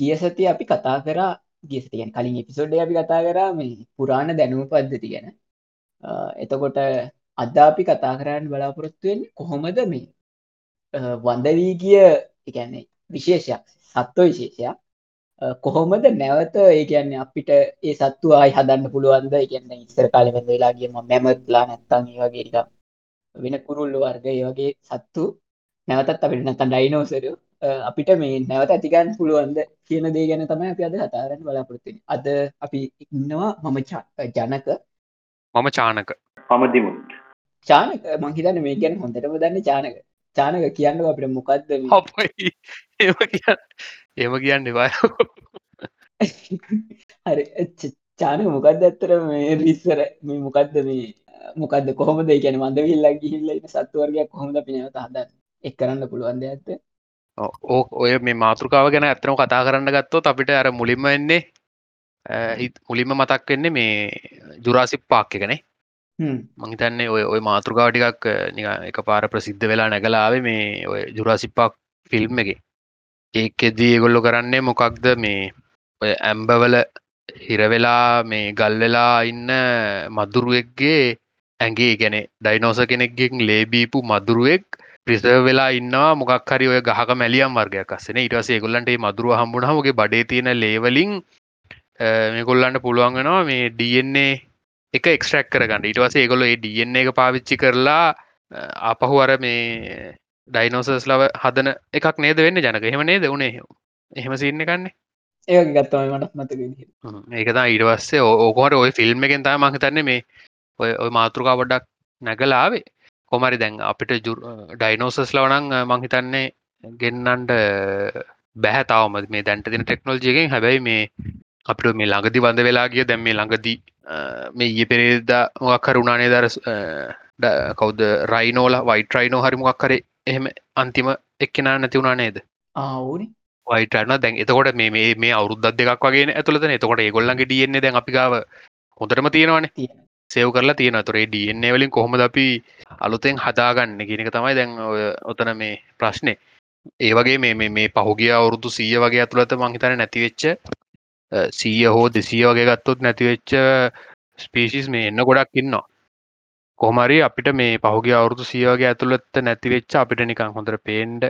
ගිය සති අපි කතා කරා ගියසතියන් කලින් එපිසෝඩ් අපි කතා කරා මේ පුරාණ දැනුම පද්ධති ගැන. එතකොට අද අපි කතා කරන්න බලාපොරොත්තුවෙන් කොහොමද මේ වන්දවී ගිය එකන්නේ විශේෂයක් සත්ව විශේෂයක් කොහොමද නැවත ඒ කියන්නේ අපිට ඒ සත්තු ආයි හදන්න පුළුවන්ද? කියන්න ඉස්සර කාලෙ වෙලා ගියම මැමත්ලා නැත්තන් ඒ වගේ ටිකක් වෙන කුරුල්ල වර්ග ඒ වගේ සත්තු නැවතත් අපිට නැත්තන් ඩයිනෝසරයෝ අපිට මේ නැවත ඇතිගන්න පුළුවන්ද කියන දේ ගැන තමයි අපි අද කතාරන්න බලාපොරත්තින අද අපි ඉන්නවා මම ජනක. මම චානක. මම දිමුත්. චානක? මංහිතන්න මේ ගැන හොඳටම දන්න චානක. චානක කියන්න අපිට මොකක්ද ඒම කිය ඒම කියන්න එවා හරි චානක මොකක්ද ඇත්තර මේ රිස්සර මේ මොකක්ද මේ මොකක්ද කොහොමද? ගැන මන්ද විල්ලා ගිහිල්ල සත්තුවර්ගයක් කොහොමද පිනවත හදන්න? එක් කරන්න පුළුවන්ද ඇත්ත ඔය මේ මාතෘකාව ගැන ඇත්තනම කතා කරන්න ගත්තොත් අපිට අර මුලින්ම එන්නේ මුලින්ම මතක් වෙන්නේ මේ ජුරාසිප් පාක් එකනේ මහිතන්නේ ඔය ඔය මාතෘකාව ටිකක් එක පාර ප්‍රසිද්ධ වෙලා නැගලාවේ මේ ඔය ජුරාසිප්පාක් ෆිල්ම් එක. ඒකෙදී ඒගොල්ලො කරන්නේ මොකක්ද මේ ඔය ඇම්බවල හිරවෙලා මේ ගල් වෙලා ඉන්න මදුරුවෙක්ගේ ඇගේ ගැන ඩයිනෝස කෙනෙක්ගෙන් ලේබීපු මදුරුවෙක් ප්‍රිසර් වෙලා ඉන්නවා. මොකක් හරි ඔය ගහක මැලියම් වර්ගයක් අස්සන ඉටසේ ගොල්ලන්ට මදුරුව හම්බුණහමගේ බඩේ තියෙන ලේවලින් මේ කොල්ලන්ට පුළුවන් වෙනවා මේ DNA එක එක්ස්ට්‍රක් කරගන්න. ඉටවස ඒගොල ඩන්න එක පාවිච්චි කරලා අපහු අර මේ ඩයිනෝසස් ලව හදන එකක් නේද වෙන්න ජනක? එහෙම නේද? වුණේ එහෙම සින්න කන්නේ ඒ ගත්තම මටත් මතක ඒකතා ඊටවස්සේ ඕකොට ඔය ෆිල්ම් එකෙන් තම මහිතන්නේ මේ ඔය මාතෘකා වඩක් නැගලාවේ කොමරි දැන් අපිට ඩයිනෝසස් ලවනං මංහිතන්නේ ගෙන්නන්ට බැහැ තවම. මේ දැන්ට තින ටෙක්නෝජියගෙන් හැබැයි මේ අපිට මේ ළඟදි වඳ වෙලා ගිය දැම් මේ ළඟදී මේ ඊය පෙරේදා මොක් කරුණානේ දර කෞද රයිනෝල වයිට රයිනෝ හරි මොක් කරේ එහෙම අන්තිම එක්කෙනා නැති වුණා නේද? ආවනි වයිටන දැන් එතකොට මේ මේ අවුද්ධ දෙක් වගේ ඇතුලත එතකොට ඒගොල්ලන්ගේ ඩියන්නේ දැන් අපිකාව හොඳටම තියෙනවානේ සෙව් කරලා තියෙන තුරේ ඩන්නේ වලින් කොහොමද අපි අලුතෙන් හදාගන්න කියනක තමයි දැන් ඔතන මේ ප්‍රශ්නය ඒ වගේ මේ මේ පහුගිය අවුරුදු සීය වගේ ඇතුළත මංහිතන නැතිවෙච්ච සීය හෝ දෙසිය වගේ ගත්තොත් නැතිවෙච්ච ස්පේසිස් මේ එන්න ගොඩක් ඉන්නවා. කොහමරි අපිට මේ පහුගේ අවුරුදු සියවගේ ඇතුළත්ත නැතිවෙච්ච අපිට නිකං හොඳර පේන්ඩ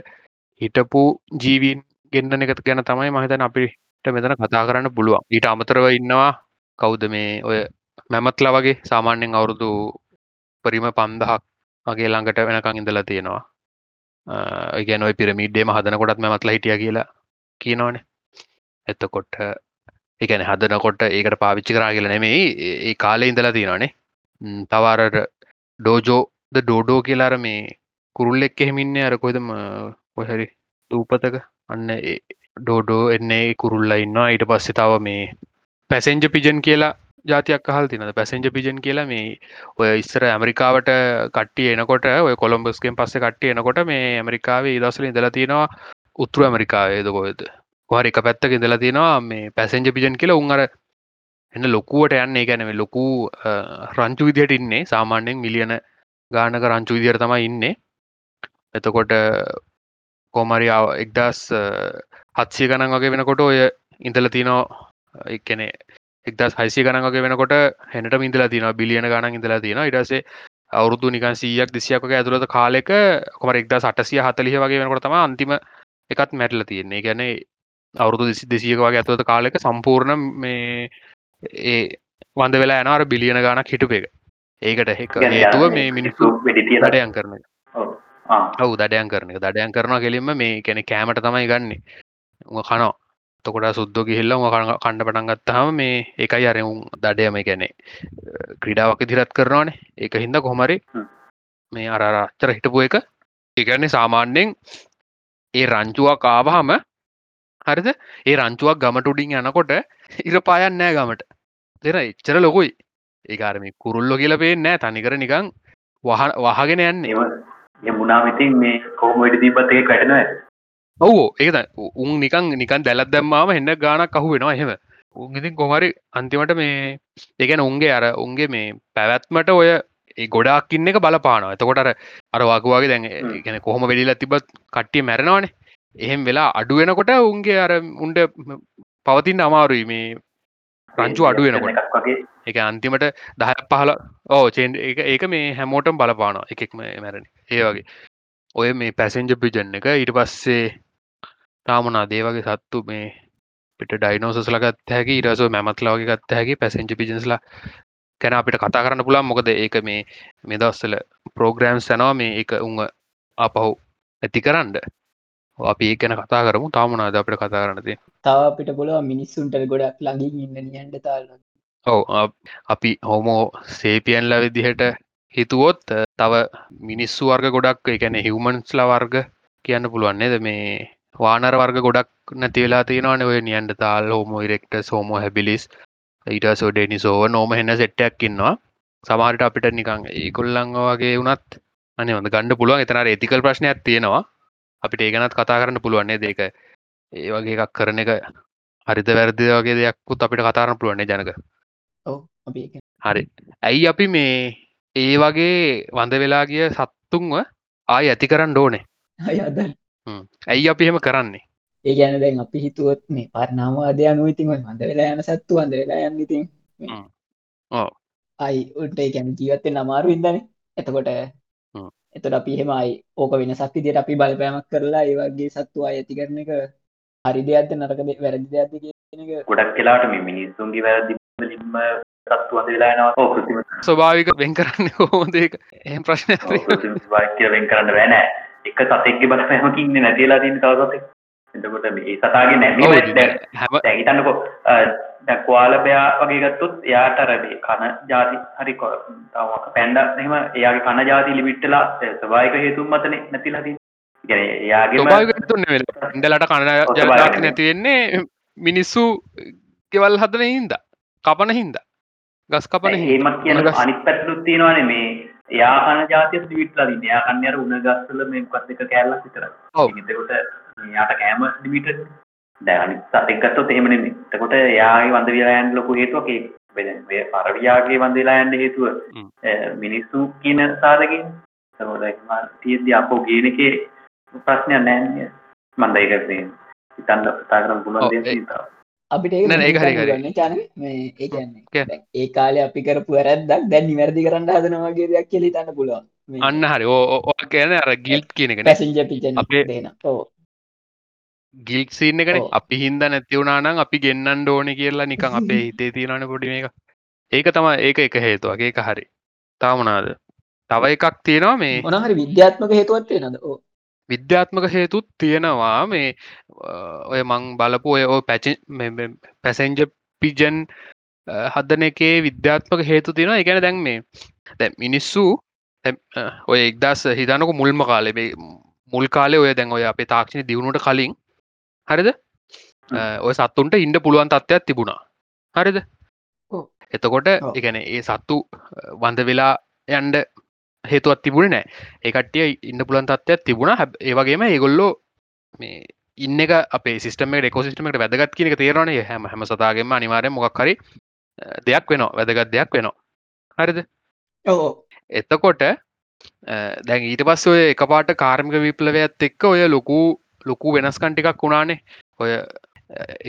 හිටපු ජීවීන් ගෙන්න්න එකත ගැන තමයි මහිතන අපිට මෙතන කතා කරන්න පුළුවන්. ඊට අමතරව ඉන්නවා කවුද මේ ඔය මැමත්ලා වගේ සාමාන්‍යෙන් අවුරුදු පරිම පන්දහක් වගේ ළඟට වෙනකං ඉඳලා තියෙනවා. ඉගැන ඔය පිරමිඩ්ඩේම හදන කොටත් මැමත්ලා හිටිය කියලා කියනවානේ. එතකොට එකන හදනකොට ඒකට පාවිච්චි කරා කියල නෙමෙයි ඒ කාලෙ ඉඳලා තියෙනවානේ. තවාරට ඩෝජෝ ද ඩෝඩෝ කියලාර මේ කුරුල්ලෙක් එහෙමින්නේ අර කොයිදම කොහැරි දූපතක. අන්න ඩෝඩෝ එන්නේ කුරුල්ල ඉන්නවා. ඊට පස්සෙ තව මේ පැසෙන්ජ පිජන් කියලා ජාතියක් හල් තිනද පැසෙන්ජ පිජන් කියලා මේ ඔය ඉස්සර ඇමරිකාවට කට්ටිය එනකොට ඔය කොළොම්බස්කෙන් පස්ස කට්ටිය එනකොට මේ ඇමරිකාවේ ඉදසල ඉඳලා තියෙනවා උත්තුර ඇමරිකාවේද කොයද හරි එක පැත්තක ඉඳලා තියෙනවා මේ පැසෙන්ජ පිජන් කියලා. උන්ර එන්න ලොකුවට යන්නේ ගැනම ලොකු රංචු විදිහට ඉන්නේ. සාමාන්‍යයෙන් මිලියන ගානක රංචු විදිහර තමයි ඉන්නේ. එතකොට කෝමරියාව එක්දස් හත්සිය ගණන් වගේ වෙනකොට ඔය ඉඳල තිනෝ එක්කනෙ එක්දස් හයිසි ගණන් වගේ වෙනකොට හැනට ඉඳලා තින බිලියන ගණන් ඉඳලා තියෙන ඉටසේ අවුරුදු නිකන් සීයක් දෙසියක ඇතුළත කාලෙක කොමර එක්දා සටසිය හතලිහ වගේ වෙනකොට තම අන්තිම එකත් මැටල තියෙන්නේ. ගැන අවුරුදු දෙසි දෙසියක වගේ ඇතුවත කාලෙක සම්පූර්ණ මේ ඒ වන්ද වෙලා යනවාර බිලියන ගානක් හිටුප එක. ඒකට එක හේතුව මේ මිනිස්සු වැඩයන් කරන ඔවු. දඩයන් කරන දඩයන් කරනවා කෙලින්ම මේ කැනෙ කෑමට තමයි ගන්න. කනෝ තකොට සුද්දෝ ගිහිල්ල කණ්ඩ පටන් ගත්තහම මේ එකයි අරවුම් දඩයම ගැනෙ ක්‍රඩාවක් දිරත් කරනවානේ. ඒක හින්ද කොහමරි මේ අරරච්චර හිටපු එක ඒගන්නේ සාමාන්‍යෙන් ඒ රංචුවක් ආවහම හරිද? ඒ රංචුවක් ගමට උඩින් යනකොට ඉර පායන් නෑ ගමට. දෙර එච්චර ලොකුයි. ඒකාරම කුරුල්ලො කියල පේ නෑ තනිකර නිකං වහ වහගෙන යන්නේ. මුණනාමතින් මේ කෝමට දීපතේ කටන ඔවෝ ඒද උන් නිකං නිකන් දැලත් දැම්මාම එන්න ගානක් අහු වෙනවා එහෙම. උන් ඉතින් කොමරි අන්තිමට මේ ඒගැන උන්ගේ අර උන්ගේ මේ පැවැත්මට ඔය ගොඩක්කින්න එක බලපානවා. එතකොට අර අර වකුවගේ දැන් ගැන කොහොම වෙලිලා තිබත් කට්ටිය මැරෙනවානේ. එහෙම වෙලා අඩුවෙනකොට උන්ගේ අර උන්ට පවතින් අමාරුයි මේ රංචු අඩු වෙනකොට. එකක් වගේ. එක අන්තිමට දහ පහල ඕ චෙන් ඒක මේ හැමෝටම් බලපානවා එකෙක්ම මැරණ ඒ වගේ. ඔය මේ පැසෙන්ජ පිජන් එක ඊට පස්සේ තාමනා දේවගේ සත්තු මේ පිට ඩයිනෝසස් ලගත් හැකි ඉරසෝ මැමත්ලාවගේ ගත්ත හැකි පැසෙන්ජ පිජන්ස්ලා කැන අපිට කතා කරන්න පුළන් මොකද ඒක මේ මෙදස්සල පෝග්‍රෑම් සැනවා මේ එක උං අපහු ඇති කරන්න අපි ඒ ගැන කතා කරමු. තාමනාද අපිට කතා කරනති තව අපිට පුළුව මිනිස්සුන්ට ගොඩක් ලඟින් ඉන්න නියන්ට තාල ඔව. අපි හෝමෝ සේපියන්ල විදිහට හිතුවොත් තව මිනිස්සු වර්ග ගොඩක් එකැන හිවමන්ස්ලා වර්ග කියන්න පුළුවන්න්නේද මේ වානර වර්ග ගොඩක් නැතිවෙලා තියෙනවාන ඔය නියන්ට තාල් හෝමෝ ඉරෙක්ට සෝමෝ හැබිලිස් ඊටසෝ ඩෙනි සෝව නෝම හෙන්න සෙට්ටයක් ඉන්නවා. සමාරිට අපිට නිකං ඒකොල්ලං වගේ වනත් අනි හොඳ ගණඩ පුළුවන්. එතන ඒතිකල් ප්‍රශ්නයක් තියෙනවා. අපිට ඒගනත් කතා කරන්න පුළුවන්නේ දෙක ඒ වගේ එකක් කරන එක හරිත වැරදි වගේ දෙයක්කුත් අපිට කතාරන්න පුළුවන්නේ ජනක. හරි. ඇයි අපි මේ ඒ වගේ වඳ වෙලා ගිය සත්තුන්ව ආය ඇති කරන්න ඕනේ ඇයි අපි එහෙම කරන්නේ? ඒ ගැන දැන් අපි හිතුවොත් මේ පරනාවාදය අනුව ඉතින් හඳ වෙලා යන සත්තු වඳ වෙලා යන්න ඉතින්. ඔව්. අයි උන්ට ගැන ජීවත්තෙන් අමාරු ඉදන එතකොට හ්ම්. එතට අපි හෙමයි ඕක වෙන සක්ති දිට අපි බලපෑමක් කරලා ඒ වගේ සත්තු අය ඇති කරන එක හරි දෙයක්ද නරක වැරදි දෙයක්ද කියන එක. ගොඩක් කියලාට මේ මිනිස්සුන්ගේ වැරදි ලින්ම සත්තු වඳ වෙලා යනවා. ඕ ස්වභාවික වෙන් කරන්න හෝද ඒක? එහම ප්‍රශ්න වෙන් කරන්න බෑ නෑ එක සතෙක්ගේ බලපෑමකින් ඉන්නේ නැතිලා තියෙන තව සතෙක් එතකොට මේ සතාගේ නැමීම දැන් හැම දැන් හිතන්නකෝ දැන් කොයාලපයා වගේ ගත්තොත් එයාට මේ කන ಜಾති හරි කො- තව පැන්ඩා එහෙම එයාගේ කන ಜಾති ලිමිට් වෙලා ඒ ස්වභාවික හේතුන් මතනේ නැතිලා තියෙන්නේ. ඒ කියන්නේ එයාගේම ස්වභාවික තුන්න වෙලා ඉඩලට ජනතාක් නෙමෙයි. නැතිවෙන්නේ මිනිස්සු ගෙවල් හදන හින්ද කපන හින්ද ගස් කපන හින්දා. ඒමත් කියන අනිත් පැත්තලුත් තියෙනවානේ මේ එයා කන જાතිය ලිමිට්ලා දින්නේ. එයා කන්නේ අර උණ ගස් වල මේ මොකක්ද එක කෑල්ලක් විතරයි. ඔව්. ඒකට එයාට කෑම ලිමිටඩ්. දැන් අනිත් සතෙක් ගත්තොත් එහෙම නෙමෙයි. එතකොට එයාගේ වඳ විලා යන්න ලොකු හේතුවක් ඒ මේ පරවියාගේ වඳ විලා යන්න හේතුව මිනිස්සු කියන සාධකයෙන්. එතකොට එහෙම තියෙද්දි අපෝ ගේන එකේ ප්‍රශ්නයක් නැහැ නේද? මම මේ හිතන්න කතා කරන්න පුළුවන් දෙයක් තියෙනවා. අපිට. ගන්න චන මේ ඒ ඒ කාලේ අපි කරපු වැරැද්දක් දැන් නිවැරදි කරන්න හදනවා වගේ දෙයක් කියලා හිතන්න පුළුවන්. මේ අන්න හරි. ඕ කියන අර ගිල්ට් කියන එක පැසෙන්ජර් පිචන් අපේ- දෙන ගිල්ක් සින්න ඔව්. අපි හින්ද නැතිවුණනම් අපි ගෙන්න්නන්න ඕන කියලා නිකන් අපේ හිතේ තියෙනන පොඩි එක ඒක තම ඒක එක හේතුවගේ එක හරි. තාමනාද තව එකක් තියෙනවා මේ මොනහරි විද්‍යාත්මක හේතුවත් වෙනද ඕ විද්‍යාත්මක හේතුත් තියෙනවා. මේ ඔය මං බලපු ඔය ඔය පැච පැසෙන්ජ පිජන් හදන එකේ විද්‍යාත්මක හේතු තියෙනවා. එකන දැන් මේ දැ මිනිස්සු ඔය එක්දස් හිතනක මුල්ම කාලෙ. මේ මුල් කාලෙ ඔය දැන් ඔය අපේ තාක්ෂණ දියුණුට කලින් හරිද? ඔය සත්තුන්ට ඉන්ඩ පුළුවන් තත්ත්වයක් තිබුණා. හරිද. එතකොට. එකන ඒ සත්තු වඳ වෙලා යන්ඩ හේතුවත් තිබුණ නෑ ඒකටිය ඉන්න පුලන් තත්වයක් තිබුණ. හැ ඒවගේම ඒගොල්ලෝ මේ ඉන්න අපේ සිස්ටම ෙකෝසිස්ටමට වැදගත් කියනක තේරන හැම හැම සතාගේම අනිවාරය මොක් හරි අ, දෙයක් වෙනවා. වැදගත් දෙයක් වෙනවා. හරිද? ඕ එතකොට දැන් ඊට පස්ස ඔය එකපාට කාර්මික විප්ලවයත් එක්ක ඔය ලොකු ලොකු වෙනස්කන්ටිකක් වුණානේ. ඔය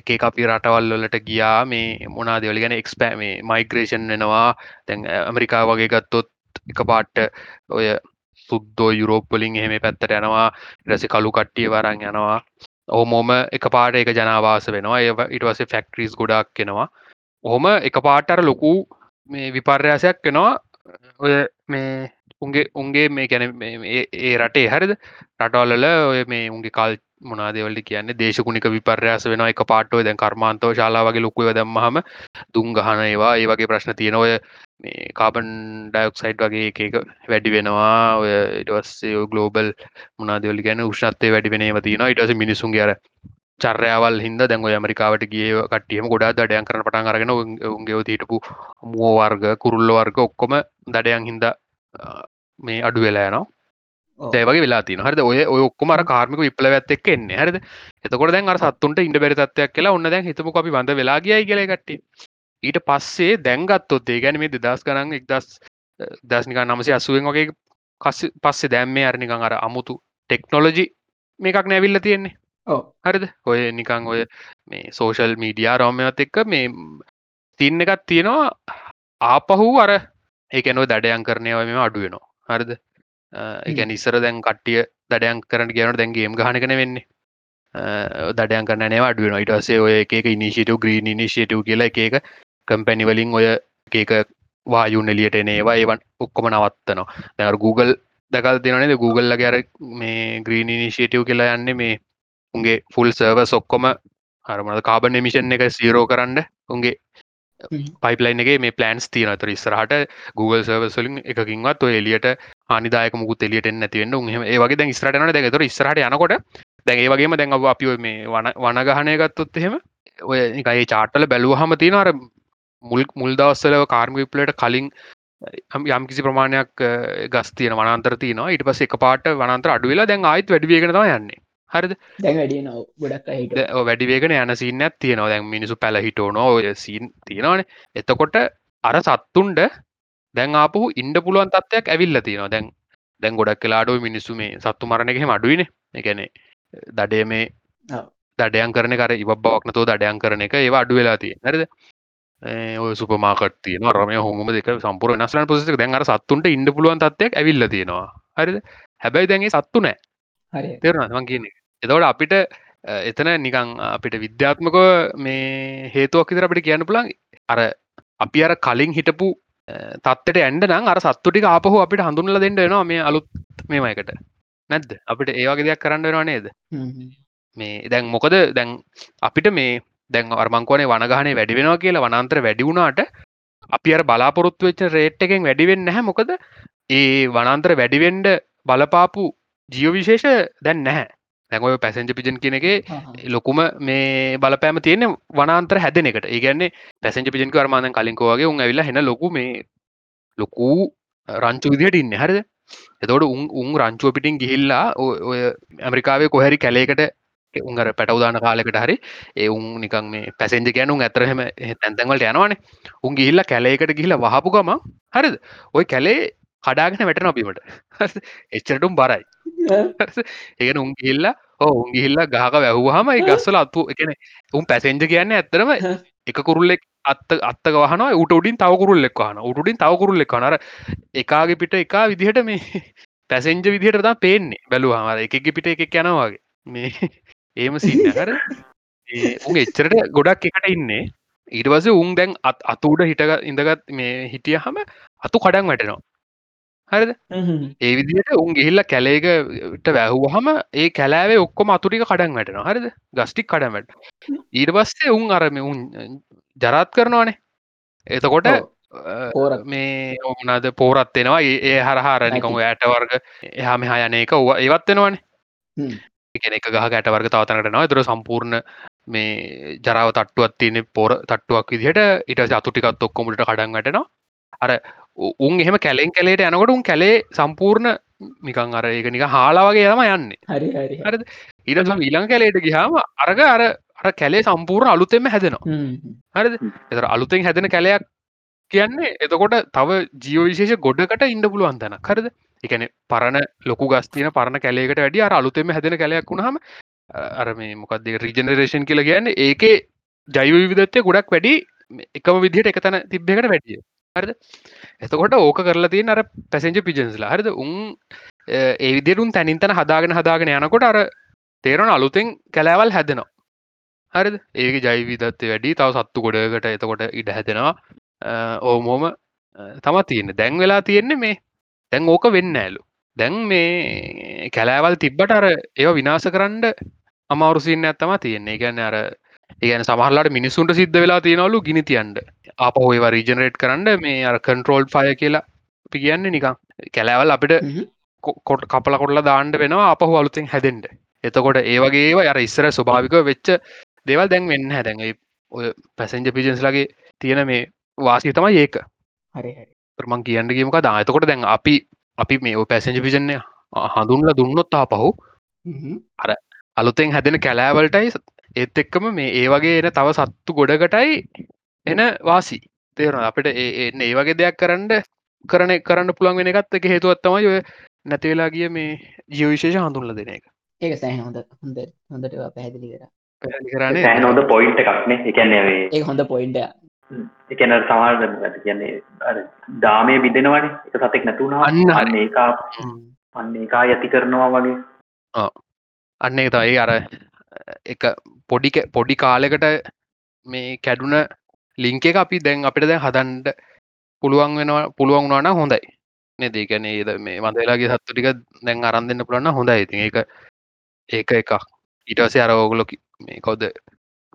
එක අපි රටවල් වලට ගියා. මේ මොනාදවල ගැන එක්ස්පෑ මේ මයිග්‍රේෂන් වෙනවා. තැන් ඇමරිකා වගේ ගත්තොත් එක පාට්ට ඔය සුද්දෝ යුරෝප්පලින් එහෙම පැත්තට යනවා රැසි කලු කට්ටිය වරන් යනවා. ඕමෝම එක පාට එක ජනවාස වෙනවා. ඒ ඉටවසේ ෆැක්ට්‍රීස් ගොඩක් කෙනවා ඔහොම එක පාටර ලොකු මේ විපර්යාසයක් වෙනවා. ඔය මේ උන්ගේ උන්ගේ මේ ගැන ඒ රටේ හරිද? රටවල්ල ඔය මේ උන්ගේ කල් මොනාදවලට කියන්නේ? දේශකුණික විපර්යාස වෙන එක පාට්ටෝ දැන් කර්මාන්තව ශලා වගේ ලොකුව දැම්මහම දුම් ගහන ඒවා ඒ වගේ ප්‍රශ්න තියෙන ඔය මේ කාබන් ඩයක්සයිඩ් වගේ එක වැඩි වෙනවා. ඔය ඉටවස්සේ ගලෝබල් මොනාදවලි ගැන උෂ්නත්තේ වැඩි වෙනේව තියෙන ඉටස මිනිසුන් අර චර්යාවල් හිද දැන් ඇමරිකාවට ගිය කටියම ගොඩා දඩයන් කරන පටන් අරගෙන උන්ගේ හිටපු මුව වර්ග කුරුල්ල වර්ග ඔක්කොම දඩයන් හින්ද මේ අඩු වෙලා යනවා. ඒවගේ වෙලා තින හරද? ඔය ඔක්කොම අර කාර්මික විප්ලවඇත් එක් එන්නේ. හරිද? එතකොට දැන් අර සත්තුන්ට ඉඩ බැරි තත්වයක් කියලා ඔන්න දැන් හිතමු අපි බඳ වෙලා ගියයි කියලා කට්ටිය ඊට පස්සේ දැන්ගත්තොත් ඒ ගැන මේ දෙදස් කරන්න එක්දස් දස්නික නමසි අසුවෙන් වගේ පස්සේ දැම්මේ අරනිකං අර අමුතු ටෙක්නොලොජි මේකක් නැවිල්ල තියෙන්නේ. හරිද? ඔය නිකං ඔය මේ සෝෂල් මීඩියා රෝමයත් එක්ක මේ තින්න එකත් තියෙනවා. ආපහු අර ඒකනෝ දඩයන් කරනය මෙම අඩුවෙනවා හරිද? එක නිස්සර දැන් කට්ටිය දඩයන් කරට කියනට දැන්ගේම් ගහනකන වෙන්නේ දඩයන් කරන අඩුවෙන ඉටසේ ඔය එක ඉනිශිටව ග්‍රීන් ඉනිශේටව කියලා එක කම්පැනිවලින් ඔය ඒක වායුන් එලියට එනේවා ඒවන් ඔක්කොම නවත්තනවා. දැ Google දකල් තිනනේ Google ගැර මේ ග්‍රීන් ඉනිශේටව් කියලා යන්නේ මේ උන්ගේ ෆුල් සර්ව සොක්කොම හරමද කාබන් එමිෂන් එක සීරෝ කරන්න උන්ගේ පයිපලයින් එක මේ පලන්ස් තියන තර ඉස්සරහට Google සර්වසලින් එකකින්වත් ඔය එලියට ආනිදායක මුකුත් එලියට නැතිවෙන්න උහම ඒවගේ දැන් ස්රටන දැකතර ස්රට යනකොට දැන් ඒ වගේම දැන් අපි මේ වන වනගහනය ගත්තොත් එහෙම ඔය එකයි චාටල බැලූහම තියෙන අර මුල් මුල් දවස්සලව කාර්ම විපලට කලින් යම් කිසි ප්‍රමාණයක් ගස් තියන වනන්තර තියනවා. ඉට පස එක පාට වනන්තර අඩුවෙලා දැන් ආයිත් වැඩියගෙනවා යන්නේ. හරිද? වැඩිවේගෙන යන සින්න තියනවා. දැන් මිනිසු පැල හිටෝනෝ ඔය සීන් තියෙනවාන. එතකොට අර සත්තුන්ට දැන් ආපහු ඉන්ඩ පුළුවන් තත්වයක් ඇවිල්ල තියෙනවා. දැන් දැන් ගොඩක් කලාඩෝ මිනිස්සු මේ සත්තු මරණයහෙම අඩුවන එකනේ දඩේ මේ දඩයන් කරන කර ඉබ බවක්නතෝ දඩයන් කරන එක ඒවා අඩු වෙලා තිය නැරද ඔය සුපමාකට තියන රම හොම දෙක සම්පුර නස්ලන් පොසික දැන්ර සත්තුන්ට ඉන්න පුළුවන් තත්වයක් ඇවිල්ල තියෙනවා. හරිද? හැබැයි දැන්ගේ සත්තු නෑ. තේරුණවන් කියන එතවට අපිට එතන නිකං අපිට විද්‍යාත්මක මේ හේතුවක් ඉතර අපිට කියන්න පුළන් අර අපි අර කලින් හිටපු තත්වට ඇන්ඩ නම් අර සත්තුටික ආපහු අපිට හඳුනල දෙන්න එනවා මේ අලුත් මේමයකට නැද්ද? අපිට ඒවගේ දෙයක් කරන්න වෙනවා නේද? මේ දැන් මොකද? දැන් අපිට මේ දැන් අර්මංකවනේ වනගහනේ වැඩි වෙනවා කියලා වනන්තර වැඩි වුණාට අපි අර බලාපොරොත්තු වෙච්ච රේට් එකෙන් වැඩිවෙන්න නැහැ. මොකද ඒ වනන්තර වැඩිවෙන්ඩ බලපාපු ජියෝ විශේෂ දැන් නැහැ දැන්ඔය පැසෙන්ජ පිජන් කියනගේ ලොකුම මේ බලපෑම තියෙන වනාන්තර හැදන එකට. ඒගන්නේ පැසෙන්ජ පිජන් කරමාදන් කලින්කෝගේ උන් ඇවිල්ලා හෙන ලොකු මේ ලොකූ රංචු විදිහට ඉන්න. හරිද? එතවට උන් උන් රංචුව පිටින් ගිහිල්ලා ඔය ඇමරිකාවේ කොහැරි කැලේකට උන්ගර පැටවදාන කාලෙකට හරි ඒ උන් නිකන් මේ පැසෙන්ජ ගැනුම් ඇතරහෙම තැන්තැන්වලට යනවානේ. උන් ගිහිල්ල කැලේකට ගිහිල වහපු ගම හරිද? ඔය කැලේ කඩාගෙන වැට නොබීමට එච්චරටුම් බරයි. ඒගෙන උන් ගිල්ලා ඕ උන් ගිහිල්ලා ගහක වැැහුවහම ගස්සල අත්තු එකන උන් පැසෙන්ජ කියන්න ඇත්තරම එක කුරුල්ලෙක් අත්ත අත්තක වහන උට උඩින් තවකුරුල් එක්වාන උටුඩින් තවකුරුල් එක් නර එකාගේ පිට එකා විදිහට මේ පැසෙන්ජ විදිහට තා පේන්නේ බැලුවාමර එකගේ පිට එකක් යනවාගේ මේ ඒම සින්න. හර උන් එච්චරට ගොඩක් එකට ඉන්නේ. ඊටවස උන් දැන් අත් අතුඩ හිටක ඉඳගත් මේ හිටිය හම අතු කඩන් වැටෙනවා. හරිද? ඒ විදිට උන් ගිහිල්ල කැලේකට වැැහුවහම ඒ කැලෑවේ ඔක්කොම අතුටික කඩන් වැටෙන හරිද? ගස්ටික් කඩමට ඊට පස්සේ උන් අරම උන් ජරත් කරනවානේ. එතකොට මේ ඕමනාද පෝරත් වෙනවා ඒ හරහාරනිකම ඇට වර්ග එහා මෙහා යන එක ඒවත් වෙනවානේ එකන එක ගහ ඇට වර්ග තවතනට නවා දර සම්පූර්ණ මේ ජරාව තට්ටුවත් තියෙන පෝර තට්ටුවක් විදිහට ඉට අතුටිකත් ඔක්කොමට කඩන් වැටෙනවා. අර උන් එහෙම කැලෙන් කැලේට යනකොට උන් කැලේ සම්පූර්ණ මිකං අර ඒක නික හාලා වගේ යම යන්නේ. හරි හරි. ඊට ඊළඟ කැලේට ගිහාම අරග අර අර කැලේ සම්පූර්ණ අලුතෙම හැදෙනවා. හරිද? එතර අලුතෙන් හැදෙන කැලයක් කියන්නේ එතකොට තව ජීව විශේෂ ගොඩකට ඉන්න පුළුවන් තැන කරද එකන පරණ ලොකු ගස්තින පරණ කැලේකට වැඩි අර අලුතෙම හැදෙන කැලයක් වුණහම අර මේ මොකක්ද රිජනරේෂන් කියලා කියන්නේ ඒකේ ජෛව විදත්ය ගොඩක් වැඩි එකම විදිහට එක තැන තිබ්බෙකට වැඩිය. හරිද? එතකොට ඕක කරලා තියෙන අර පැසෙන්ජ පිජන්ස්ලා හරිද? උන් ඒ විදිරුන් තැනින්තන හදාගෙන හදාගෙන යනකොට අර තේරන අලුතෙන් කැලෑවල් හැදෙනවා. හරිද? ඒක ජෛවිදත්ත වැඩි. තව සත්තු ගොඩකට එතකොට ඉඩ හැදෙනවා. ඕමෝම තම තියෙන දැන් වෙලා තියෙන්නේ මේ දැන් ඕක වෙන්න ඇලු. දැන් මේ කැලෑවල් තිබ්බට අර ඒ විනාස කරන්න අමවරුසින්න ඇත්තම තියෙන්නේ. ගැන්න අර ඒගැන සමහල්ලට මිනිසුන්ට සිද්ධ වෙලා තියෙනවලු ගිනි තියන්ට අප හොයව රීජනරේට් කරන්න මේ අර කන්ට්‍රෝල් ෆය කියලා අපි කියන්නේ නිකං කැලෑවල් අපිට කොට කපල කොටලා දාණ්ඩ වෙනවා අපහු අලුතින් හැදෙන්ට එතකොට ඒවගේ අර ඉස්සර ස්වභාවික වෙච්ච දෙවල් දැන් වෙන්න හැදැන්ගේ ඔය පැසෙන්ජ පිජන්ස්ලගේ තියෙන මේ වාසි තමයි ඒක. හරි ප්‍රමං කියන්න ගීමක දාතකොට දැන් අපි අපි මේ පැසෙන්ජ පිජන්නේ හඳුන්ල දුන්නොත්තා පහු අර අලුතෙන් හැදෙන කැලෑවලටයි ඒත් එක්කම මේ ඒ වගේ එන තව සත්තු ගොඩකටයි එන වාසි. තේරන අපිට ඒ ඒ වගේ දෙයක් කරන්න කරන කරන්න පුළුවන් වෙන එකත් එක හේතුවත්තමයි ඔය නැතිවෙලා ගිය මේ ජීවවිශේෂ හඳුන්ල දෙන එක. ඒක සෑහ හොඳ හොඳ හොඳට පැහැදිලි කර. පැහැදිලි කරන්නේ සෑහන හොඳ පොයින්ට එකක්නේ එකන්නේ ඒ හොඳ පොයින්ට එකන සමාල් කියන්නේ දාමය බිදෙනවන එක සතෙක් නැතුුණා අන්න. අන්න ඒකා අන්න ඒකා යති කරනවා වගේ. අන්න එක තයි අර එක පොඩි පොඩි කාලෙකට මේ කැඩුන ලිංක එක අපි දැන් අපිට දැන් හදන්ඩ පුළුවන් වෙනවා පුළුවන් වුණන හොඳයි. නෙදේ? ගැන ඒද මේ මදලාගේ සත්තු ටික දැන් අරන් දෙන්න පුළන්න හොඳයි. ඉතින් ඒක ඒක එකක්. ඊටසේ අර ඕගලො මේ කවද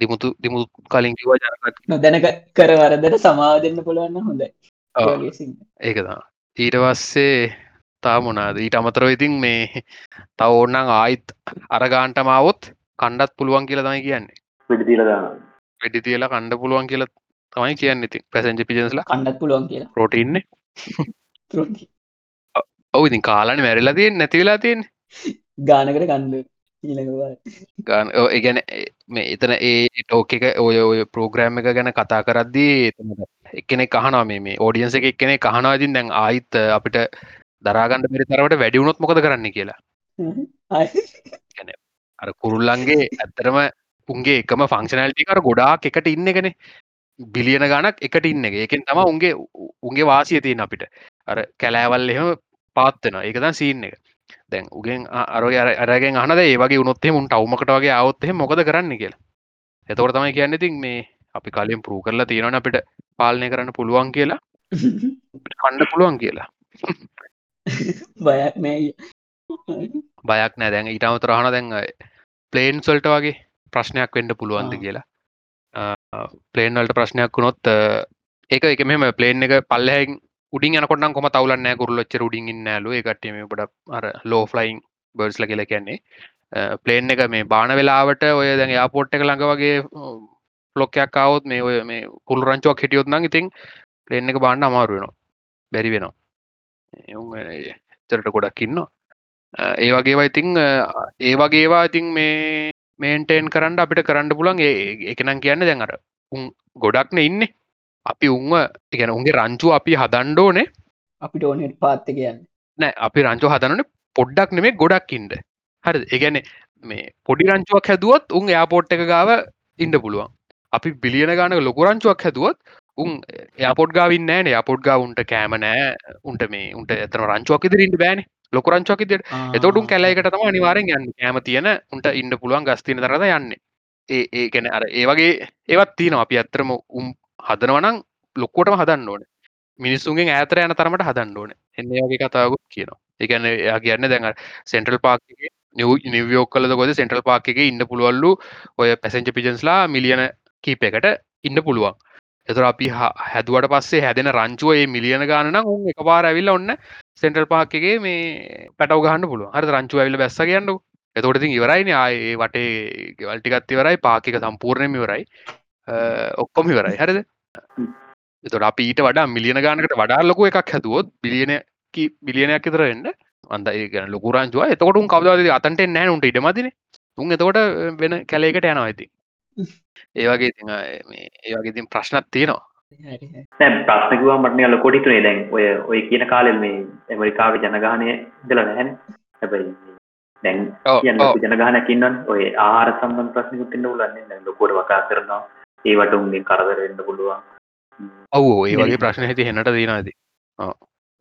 දිමුතු දිමු කලින් කිව ජනකත් නොදැනක කර වරදට සමාව දෙන්න පුළුවන්න හොඳයි. ඔව්. ඒ වගේ සිංහ. ඒකතා ඊට පස්සේ තා මොනාද? ඊට අමතරව ඉතින් මේ තව ඕන්නන් ආයිත් අරගාන්ටමාවොත් කණ්ඩත් පුළුවන් කියලා තමයි කියන්නේ. පිඩිතිලදාන වැඩි තියලා කණ්ඩ පුළුවන් කියලා තමයි කියන්න ඉතින් පැසෙන්ජ පිජන්ස්ලා කණ්ඩත් පුළුවන් කියලා. පොටඉන්න ප්‍රෝටි ඔව ඉතින් කාලන මැරලා තියෙන් නැතිවෙලා තියෙන් ගානකට කණ්ඩ ඊළඟවා ගාන ඒගැන මේ එතන ඒ ටෝක එක ඔය ඔය ප්‍රෝග්‍රෑම් එක ගැන කතා කරද්දී එකනෙ කහනවා මේ මේ ෝඩියන්ස එක එක්කෙනෙ කහනවාතින් දැන් ආයිත් අපිට දරාගන්න පිරි තරවට වැඩියුණොත් මොකද කරන්න කියලා. අර කුරුල්ලන්ගේ ඇත්තරම උන්ගේ එකම ෆංක්ෂනල්ටිකර ගොඩාක් එකට ඉන්න එකන. බිලියන ගණක් එකට ඉන්න එක. ඒකෙන් තම උන්ගේ උන්ගේ වාසිය තියෙන අපිට. අර කැලෑවල් එහෙම පාත්වෙන ඒකදන් සීන් එක දැන් උගෙන් අරගේ අරගෙන් අනද ඒවගේ උනොත්තේ මුන්ට අවමකට වගේ අවත්හෙ මොකද කරන්න කියලා. එතවට තමයි කියන්න ඉතින් මේ අපි කලින් පරූ කරලා තියෙනවන අපිට පාලනය කරන්න පුළුවන් කියලා. කණ්ඩ පුළුවන් කියලා. බයක් නෑ බයක් නෑ. දැන් ඉටමත රහන දැන් ප්ලේන් සොල්ට වගේ ප්‍රශ්නයක් වෙන්ඩ පුළුවන්ද. කියලා. ප්ලේන්වල්ට ප්‍රශ්නයක් වුණොත් ඒක එක මෙම ප්ලේන් එක පල්ලහැන් උඩින් යනකොට කොම තවලන්න කුරලච්ච රුඩින් ඉන්නෑලු එකටම බඩ අර ලෝ ෆලයින් බර්ස්ල කියල කියන්නේ. ප්ලේන් එක මේ බාන වෙලාවට ඔය දැන් යාපෝට් එක ළඟ වගේ ලොක්කයක් කවුත් මේ ඔය මේ කුල් රංචුවක් හිටියොත් නම් ඉතින් ප්ලේන් එක බාන්න අමාරු වෙනවා. බැරි වෙනවා. චරට ගොඩක් ඉන්න ඒ වගේ ඉතිං ඒ වගේවා ඉතින් මේ මේන්ටේන් කරන්න අපිට කරන්න පුලන් ඒ එකනම් කියන්න දැන් අර උන් ගොඩක්න ඉන්න. අපි උන්ව ඉගැන උන්ගේ රංචු අපි හදන්ඩෝනේ අපිට ඕනෙට පාත්ත කියන්න නෑ අපි රංචු හදනන පොඩ්ඩක් නෙමේ ගොඩක් ඉන්ඩ හරි ඒගැන මේ පොඩි රංචුවක් හැදුවත් උන් යාපෝට් එක ගාව ඉන්ඩ පුළුවන්. අපි බිලියන ගානක ලොකුරංචුවක් හැදුවත් උන් යාපොට් ගාවින්න ෑන යාපොට් ගා උන්ට කෑම නෑ. උන්ට මේ උන්ට එතන රංචුවක් ඉදිරින්ට බෑන. ලොකුරංචුවක් ඉදිට එතොටුන් කැලයිකට තම අනිවාරෙන් යන්න. කෑම තියෙන උන්ට ඉන්න පුළුවන් ගස්තින තරද යන්න. ඒ ඒ ගැන අර ඒවගේ ඒවත් තියන අපි ඇත්තරම උම් හදනවනං ලොක්කොටම හදන්න ඕන. මිනිස්සුන්ගේ ඇතර යන තරමට හදන්න ඕන. එන්නේ වගේ කතාවකුත් කියනවා. එකන එයා කියන්න දැඟ සෙන්ට්‍රල් පාක් නිවියෝක් කලද ගොද සෙන්ට්‍රල් පාක් එක ඉන්න පුළුවල්ලු ඔය පැසෙන්ච පිජන්ස්ලා මිලියන කීප එකට ඉන්න පුළුවන්. එතුර අපි හැදුවට පස්සේ හැදෙන රංචුව ඒ මිලියන ගානන උන් එක පාර ඇවිල්ල ඔන්න සෙන්ටල් පාක්කගේ මේ පැටව ගහන්න පුළුව හර රංචු ඇවිල බැස්ස කියන්නු එතකොට ඉතින් ඉවරයින. ආයේ වටේ ගෙවල්ටිකත් ඉවරයි. පාකික සම්පූර්ණයම ඉවරයි. ඔක්කොම ඉවරයි. හරිද එතොට අපි ඊට වඩා මිලියන ගානකට වඩා ලොකු එකක් හැතුවොත් බිලියන බිලියනයක් ඉතර එන්න අන්ද ඒ ගැන ලොකුරංචුව එතකොට කවද අතන්ට නෑ උන්ට ඉඩමදින. උන් එතකොට වෙන කැලේකට යනවා ඇති ඒවගේ ඉතින් මේ ඒවගේ ඉතින් ප්‍රශ්නත් තියෙනවා. දැන් ප්‍රශ්නකුවා මටන අල කොටිතුනේ දැන් ඔය ඔය කියන කාලෙල් මේ ඇමරිකාව ජනගානය දල නැහැන හැබැයි දැන්. ජනගානකින්නන් ඔය ආර සම්බන් ප්‍රශ්නකුත්තින්න උලන්නේ ලොකොට වකා කරනවා ඒවට උන්ගේ කරදරෙන්න්න පුළුවන්. ඔව් ඒ වගේ ප්‍රශ්න හිති හෙනට දීනද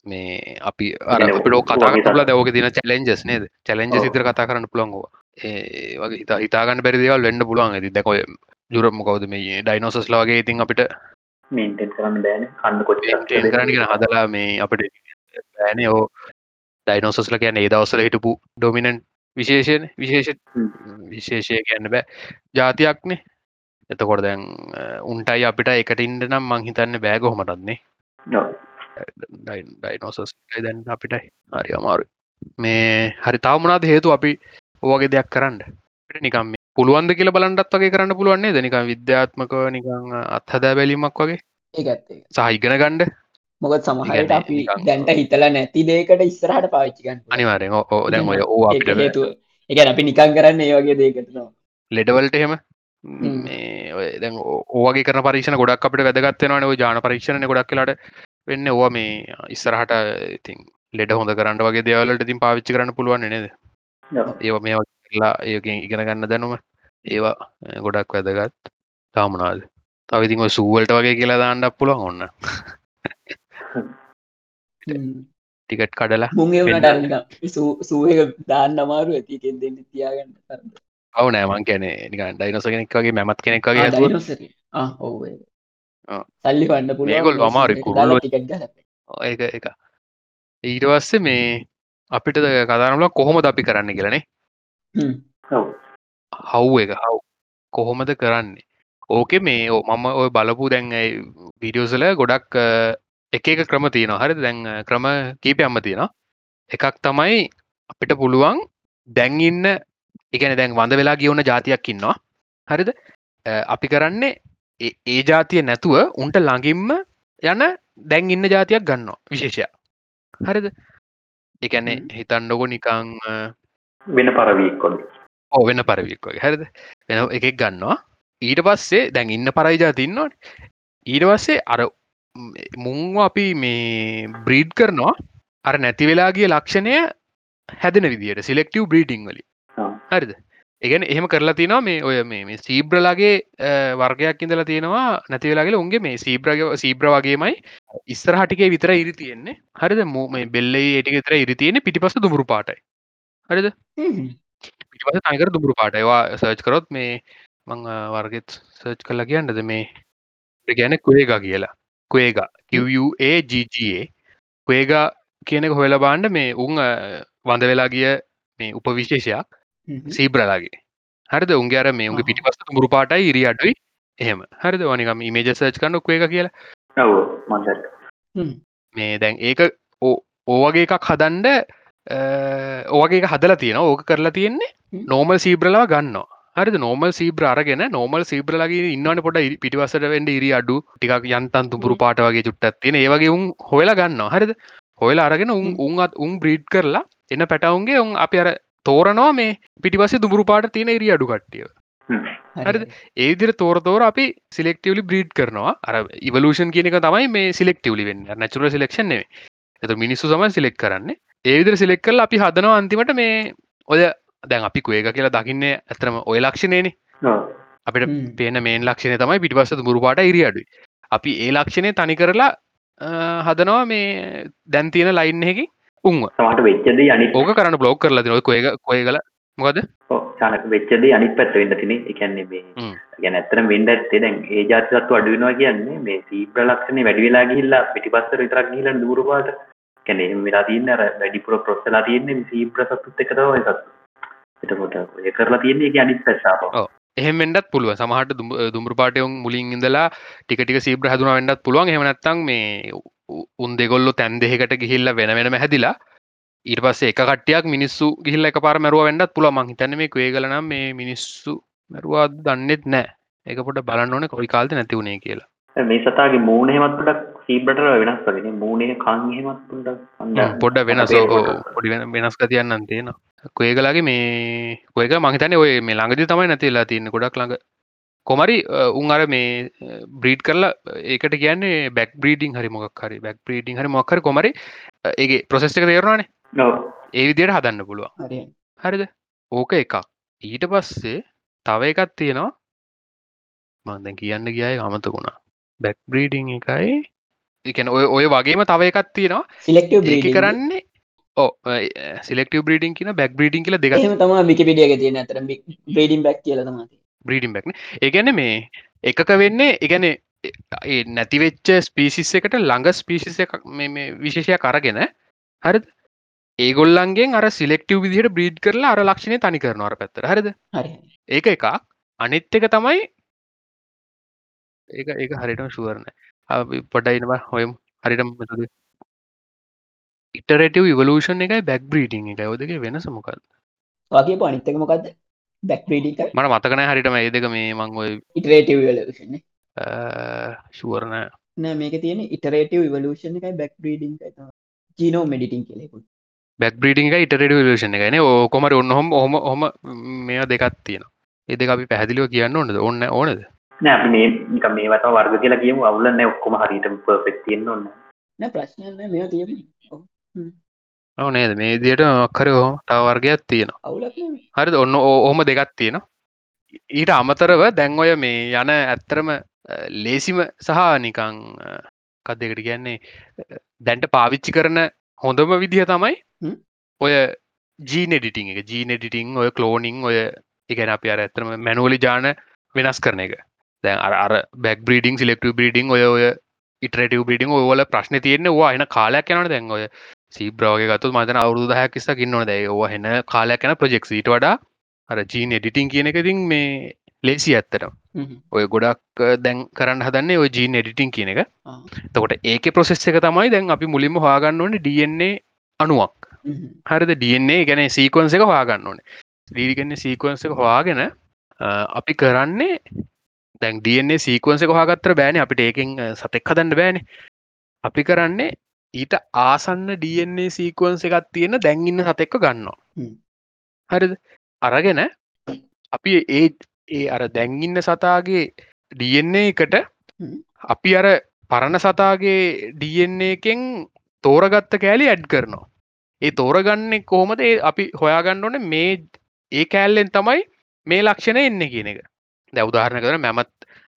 මේ අපි අර කියන්නේ අපිට කතා වගේ කරල තත්- දවක දින චලෙන්ජස් නේද? චලෙන්ජ. සිතර කතා කරන්න පුළන්ගවා ඒ වගේ හිතා හිතාගන්න බැරිදිවල් වෙන්න පුළුවන් ඇති. දැකොය ජුරම කවද මේ ඩයිනෝසස් ලවගේ ඉතින් අපිට කරන්න බෑන. කන්න ටේන් කරන්නගෙන හදලා මේ අපිට බෑන. ඕ ඩයිනෝසස්ල කියන්න ඒ දවසල හිටපු ඩොමිනන් විශේෂයෙන්. විශේෂ. විශේෂය කියන්න බෑ. ජාතියක්නේ එතකොට දැන් උන්ටයි අපිට එකට ඉන්ඩ නම් මං හිතන්න බෑග හොමටන්නේ ඩයිනෝසස් දැන් අපිටයි. හරි අමාරු මේ හරි තාවමනාද හේතු අපි ඕවගේ දෙයක් කරන්න? අපිට නිකම් පුළුවන්ද කියල බලන්ටත් වගේ කරන්න පුළුවන්නේ දෙනිකම් විද්‍යාත්මක නිකං අත්හදා බැලීමක් වගේ? ඒකත් සහිගන ගණ්ඩ මොකත් සමහට අපි දැන්ට හිතලා නැති දේකට ඉස්සරහට පාච්චිකන් අනිවාරෙන් ඕ දැන් ඔය ඕ අපිට හේතුව. එක අපි නිකන් කරන්න ඒ වගේ දේකටනවා ලෙඩවල්ට එහෙම? හ්ම්. මේ ඕගේ කර පරික්ෂණ ගොඩක් අපිට වැදගත්වෙනවන ජාන පරීක්ෂණ ගොඩක් කලාට වෙන්න. ඕවා මේ ඉස්සරහට ඉතින් ලෙඩ හොඳ කරන්න වගේ දේවලට ඉතින් පාවිච්චි කරන්න පුළුවන් නේද? ඒව මේ කරලා ඒකින් ඉගෙන ගන්න දැනුම ඒවා ගොඩක් වැදගත්. තාමනාද? තවිතින් සූවලට වගේ කියලා දාන්නක් පුළුවන් ඔන්න ටිකට් කඩලා මුන්ගේ වෙන්න. වනට සූහ දාන්න අමාරු ඇතිකෙන් දෙන්න තියාගන්න කරන්න ඔව නෑමන් කැනෙ නිකන් ඩයිනොස කෙනෙක් වගේ මැමත් කෙනෙක් වගේ හැදුව ඩයිනොසර ඔව ආ. සල්ලි වන්න පුළුව මේගොල්ලෝ අමාරුයි, කුරුල්ලෝ- ටිකට් ගල ඒක එක ඊට පස්සේ මේ අපිට කදාරමල කොහොමද අපි කරන්න කියලනේ ඔව් හව් එක හව්. කොහොමද කරන්නේ? ඕකෙ මේ මම ඔය බලපු දැන් විඩියෝසල ගොඩක් එක එක ක්‍රම තියෙනවා. හරි දැන් ක්‍රම කීපයම්ම තියෙනවා. එකක් තමයි අපිට පුළුවන් දැන් ඉන්න එකන දැන් වඳ වෙලා ගියවන ජාතියක් ඉන්නවා. හරිද? අපි කරන්නේ ඒ- ජාතිය නැතුව උන්ට ළඟින්ම යන දැන් ඉන්න ජාතියක් ගන්නවා විශේෂයක්. හරිද? එකැනේ හ්ම්. හිතන්නකො නිකං වෙන පරවීකොල් ඕ වෙන පරවික් වගේ. හැරිද? වෙන එකෙක් ගන්නවා. ඊට පස්සේ දැන් ඉන්න පරයිජා තින්නවට ඊට පස්සේ අර මුංව අපි මේ බ්‍රීඩ් කරනවා. අර නැති වෙලා ගිය ලක්ෂණය හැදෙන විදිට සිලෙක්ටව බ්‍රීඩිං වලි හරිද? ඒගැන එහෙම කරලා තිනවා මේ ඔය මේ සීබ්‍රලාගේ වර්ගයක් ඉඳලා තියෙනවා නැති වෙලාගේ උන්ගේ මේ සීබ්‍රග සීබ්‍ර වගේමයි ඉස්සර හටිකේ විතර ඉරි තියෙන්නේ. හරිද? මූ මේ බෙල්ලේ ඒටික විතර ඉරි තියෙන පිටිපස දුමුරු පාටයි. හරිද? පිටිපස තනිකර දුමුරු පාට ඒවා සර්ච් කරොත් මේ මං වර්ගෙත් සර්ච් කරලා කියන්නද? මේ ගැන කුවේගා කියලා. කුවේගා. QUAGGA කුවේගා කියනක හොයලා බාන්ඩ මේ උන් වඳ වෙලා ගිය මේ උපවිශේෂයක් සීබ්‍රලාගේ. හරිද? උන්ගේ අර මේ ආහා. පිටිපස්ස මුරු පාටයි ඉරි අඩුයි. එහෙම. හරිද? වනිකම ඉමේජ සර්ච් කන්න කුවේග කියලා. ඔව් මන්ද මේ දැන් ඒක ඕවගේ එකක් හදන්ඩ ඕගේ එක හදලා තියෙන ඕක කරලා තියෙන්නේ. නෝමල් සීබ්‍රලා ගන්න හරි නෝමල් සීබ්‍ර අරගෙන නෝමල් සීබ්‍රලගේ ඉන්නවන පොට පිටිවසට වෙන්ඩ ඉරි අඩු ටිකක් යන්තන් තුපුරු පාට වගේ චුට්ටත් තියෙන. ඒවගේ උන් හොයලා ගන්න හරිද? හොයලා අරගෙන උන්. උන්ත් උන් බ්‍රීඩ් කරලා එන්න පැටවුන්ගේ උන් අපි අර තෝරනවා මේ පිටිපස්සේ දුමුරු පාට තියෙන ඉරි අඩු කට්ටිය. හරිද? ඒදිර තෝර තෝර අපි සිලෙක්ටවලි බ්‍රීඩ් කරනවා. අර ඉවලූෂන් කියන එක තමයි මේ සිලෙක්ටවලි වෙන්න. නැචුර සිලෙක්ෂන් නේ එත මිනිස්සු සම සිලෙක් කරන්නේ. ඒවිදිර සිලෙක් කල් අපි හදනවා අන්තිමට මේ ඔය දැන් අපි කුවේක කියලා දකින්නේ ඇතරම ඔය ලක්ෂණයනේ අපිට. පේන මේන් ලක්ෂණය තමයි පිටිපස්ස මුරුපාට ඉරි අඩුයි. අපි ඒ ලක්ෂණය තනි කරලා හදනවා මේ දැන් තියෙන ලයින් එකකින් උන්ව. සමහට වෙච්චද අනිත් ඕක කරන්න බ්ලෝග් කරලා තින ඔය කොය කොය කල මොකද චානක වෙච්චද අනිත් පැත්ත වෙන්න තින එකන්නේ මේ. ගැන ඇත්තන වෙන්ඩ ඇත්තේ දැන් ඒ ජාතිසත්තු අඩුවෙනවා කියන්නේ මේ සීප්‍ර ලක්ෂණය වැඩි වෙලා ගිහිල්ලා පිටිපස්සට විතරක් ගිහිල්ලා දුරුපාට එහෙම වෙලා තියෙන්නේ අර වැඩිපුර ප්‍රොස්සලා තියෙන්නේ සීප්‍ර සතුත් එක තමයි සත්තු එතකොට ඔය කරලා තියෙන්නේ ඒකේ අනිත් පැත්ත ආපහු ඔව්. එහෙම වෙන්නත් පුළුව සමහට දුම්ර පාටයවුන් මුලින් ඉඳලා ටිකටික සීබ්‍ර හදුන වෙන්නත් පුළුවන්. හෙමනත්තං මේ උ- උන් දෙගොල්ලො තැන් දෙෙකට ගිහිල්ල වෙන වෙනම හැදිලා ඊට පස්සේ එක කටයක් මිනිස්සු ගිහිල්ල එක පාර මැරුව වෙන්නත් පුළ මං හිතන්න මේ වේගලනම් මේ මිනිස්සු මැරවා දන්නෙත් නෑ. ඒක පොට බලන්න ඕන කොයි කාල්ත නැතිවුණේ කියලා. මේ සතාගේ මූණ හෙමත් සීබ්‍රට වෙනස් වගෙන මූණේ කන් හෙමත් පොඩක් පොඩ වෙනස. පොඩි වෙන වෙනස් තියන්න තියෙන කොයගලගේ මේ කොයක මහිතන ඔය මේ ළඟදි තමයි නැතිලා තියන්න ගොඩක් ළඟ. කොමරි උන් අර මේ බ්‍රීඩ් කරලා ඒකට කියන්නේ බැක් බ්‍රීඩිං හරි මොක් හරි. බැක් බ්‍රීඩිං හරි මොක්හර කොමරි ඒගේ ප්‍රසෙස් එක තේරවානේ ඒ විදියට හදන්න පුළුවන්. හරි. හරිද? ඕක එකක්. ඊට පස්සේ තව එකත් තියෙනවා. මන්දැන් කියන්න ගියයි අමතකුණා බැක් බ්‍රීඩිං එකයි එකන ඔය ඔය වගේම තව එකත් තියෙනවා. ඒක කරන්නේ ඕ සිලෙක්ටව බ්‍රීඩිං කියන බැක් බ්‍රීඩිං කියල දෙක තම විකිපිඩියක තියෙන අතර. බ්‍රේඩිම් බැක් කියල තමති බ්‍රීඩිම් බැක්න ඒගැන මේ එකක වෙන්නේ එකන නැතිවෙච්ච ස්පිසිස් එකට ළඟ ස්පිසිස් එක මේ- විශේෂයක් අරගෙන හරි ඒගොල්ලන්ගේ අර සිලෙක්ටව විදිහට බ්‍රීඩ් කරලා අර ලක්ෂණය තනි කරනවර පැත්තර හරිද? හරි. ඒක එකක්. අනිත් එක තමයි ඒක ඒක හරිටම ශුවරණ පොඩයිනවා හොයම් හරිටම මෙතුද ඉටරටව ඉවලූෂන් එකයි බැක් බ්‍රීටිං එක ඔදක වෙනස මොකක්ද? වගේ පනිත්තක මොකක්ද බැක් ප්‍රඩික මට මතකන හරිටම ඒ දෙක මේ මං ඔය ඉටරේටව වලෂන ශුවරණ නෑ. මේක තියෙන ඉටරේටව වලෂන් එකයි බැක් බ්‍රීඩිං ජීනෝ මෙඩිටින් කෙලෙකු බැක් බ්‍රීටිං එක ඉටරට ලෂණ එකන ඕකොමර ඔන්න හොම හොම මෙයා දෙකත් තියෙන එද අපි පැහදිලිව කියන්න ඕනද? ඔන්න ඕනද නෑ අපි මේ මේ වත වර්ග කියලා කියමු. අවුල නැහැ ඔක්කොම හරියට පර්ෆෙක්ට් තියෙන්න ඕන. නෑ ප්‍රශ්නය නෑ. මෙයා තියෙන ඔව්. නේද? මේ දියට මක්කර හෝ තව වර්ගයක් තියෙනවා. අවුලක් හරිද? ඔන්න ඔහොම දෙකක් තියෙන ඊට අමතරව දැන් ඔය මේ යන ඇත්තරම ලේසිම සහ නිකං කත් දෙකට කියන්නේ? දැන්ට පාවිච්චි කරන හොඳම විදිහ තමයි ඔය ජීනෙඩිටිං එක. ජීනෙඩිටිං ඔය කලෝනිං ඔය එකන අප අර ඇතරම මැනුවලි ජාන වෙනස් කරන එක දැන් අර බැක් බ්‍රීඩිං සිලෙක්ට බ්‍රීඩිං ඔය ඔය ඉටරටව බ්‍රීඩිං ඔවල ප්‍රශ්න තියෙන්නේ වා එන කාලයක් යනට දැන් ඔය සීබ්‍රෝග ගතු මතන අවුදු දහයක් කිස්ස කින්නවන දැ ඔ හෙන කාලයක් යන ප්‍රජෙක්සිට වඩා අර ජීන එඩිටිං කියන එකතින් මේ ලේසි ඇත්තටම. ඔය ගොඩක් දැන් කරන්න හදන්නේ ඔය ජීන එඩිටිං කියන එක. තකොට ඒක ප්‍රොසෙස් එක තමයි දැන් අපි මුලින්ම හවාගන්න ඕන DNA අනුවක් හරිද? DNA ගැන සීකොන්ස එක හවාගන්න ඕන. ඩීගන්න සීකොන්ස එක හවාගෙන අපි කරන්නේ දැන් DNA සීකුවන්ස කොහගත්තර බෑන. අපිට ඒකින් සතෙක් හදන්න බෑන. අපි කරන්නේ ඊට ආසන්න DNA සීකුවන්ස එකත් තියෙන දැන්ඉන්න සතෙක්ක ගන්නවා. හරිද? අරගෙන අපි ඒ ඒ අර දැන්ඉන්න සතාගේ DNA එකට අපි අර පරණ සතාගේ DNA එකෙන් තෝරගත්ත කෑලි ඇඩ් කරනවා. ඒ තෝරගන්නේ කොහොමද? අපි හොයාගන්න ඕන මේ ඒ කෑල්ලෙන් තමයි මේ ලක්ෂණ එන්න කියන එක දැ උදාහරණ කර මැමත්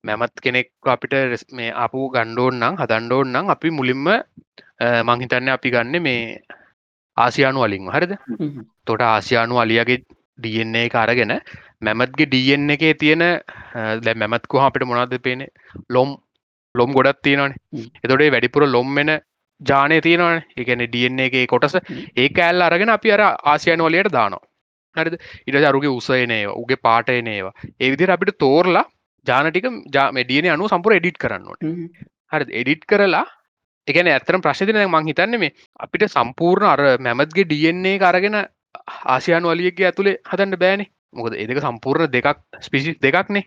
මැමත් කෙනෙක් අපිට මේ අපපු ගණ්ඩෝන්නම් හදන්ඩෝන්නම් අපි මුලින්ම මංහිතන්න අපි ගන්න මේ ආසියානු අලින් හරිද? තොට ආසියානු අලියගේ DNA කාරගෙන මැමත්ගේ DNA එකේ තියෙන දැ මැමත්කු අපිට මොනද පේන ලොම් ලොම් ගොඩත් තියෙනවානේ. එතොටේ වැඩිපුර ලොම්මෙන ජානය තියෙනවන. එකන DNA එකේ කොටස. ඒ ඇල් අරගෙන අපි අර ආසියන වලයට දානවා හරිද? ඉට අරුගේ උසයනේවා උගේ පාටයනේවා ඒවිදිර අපිට තෝරලා ජානටික ජාමඩියන අනු සම්පුර එඩිට් කරන්නට හරි එඩිට් කරලා එකන ඇතරම් ප්‍රශ්තින මං හිතන්න මේ අපිට සම්පූර්ණ අර මැමත්ගේ ඩන්නේ අරගෙන ආසියානු අලියගේ ඇතුළේ හදන්න බෑනේ. මොකද එදක සම්පූර්ණ දෙකක් ස්පිසි දෙකක්නේ.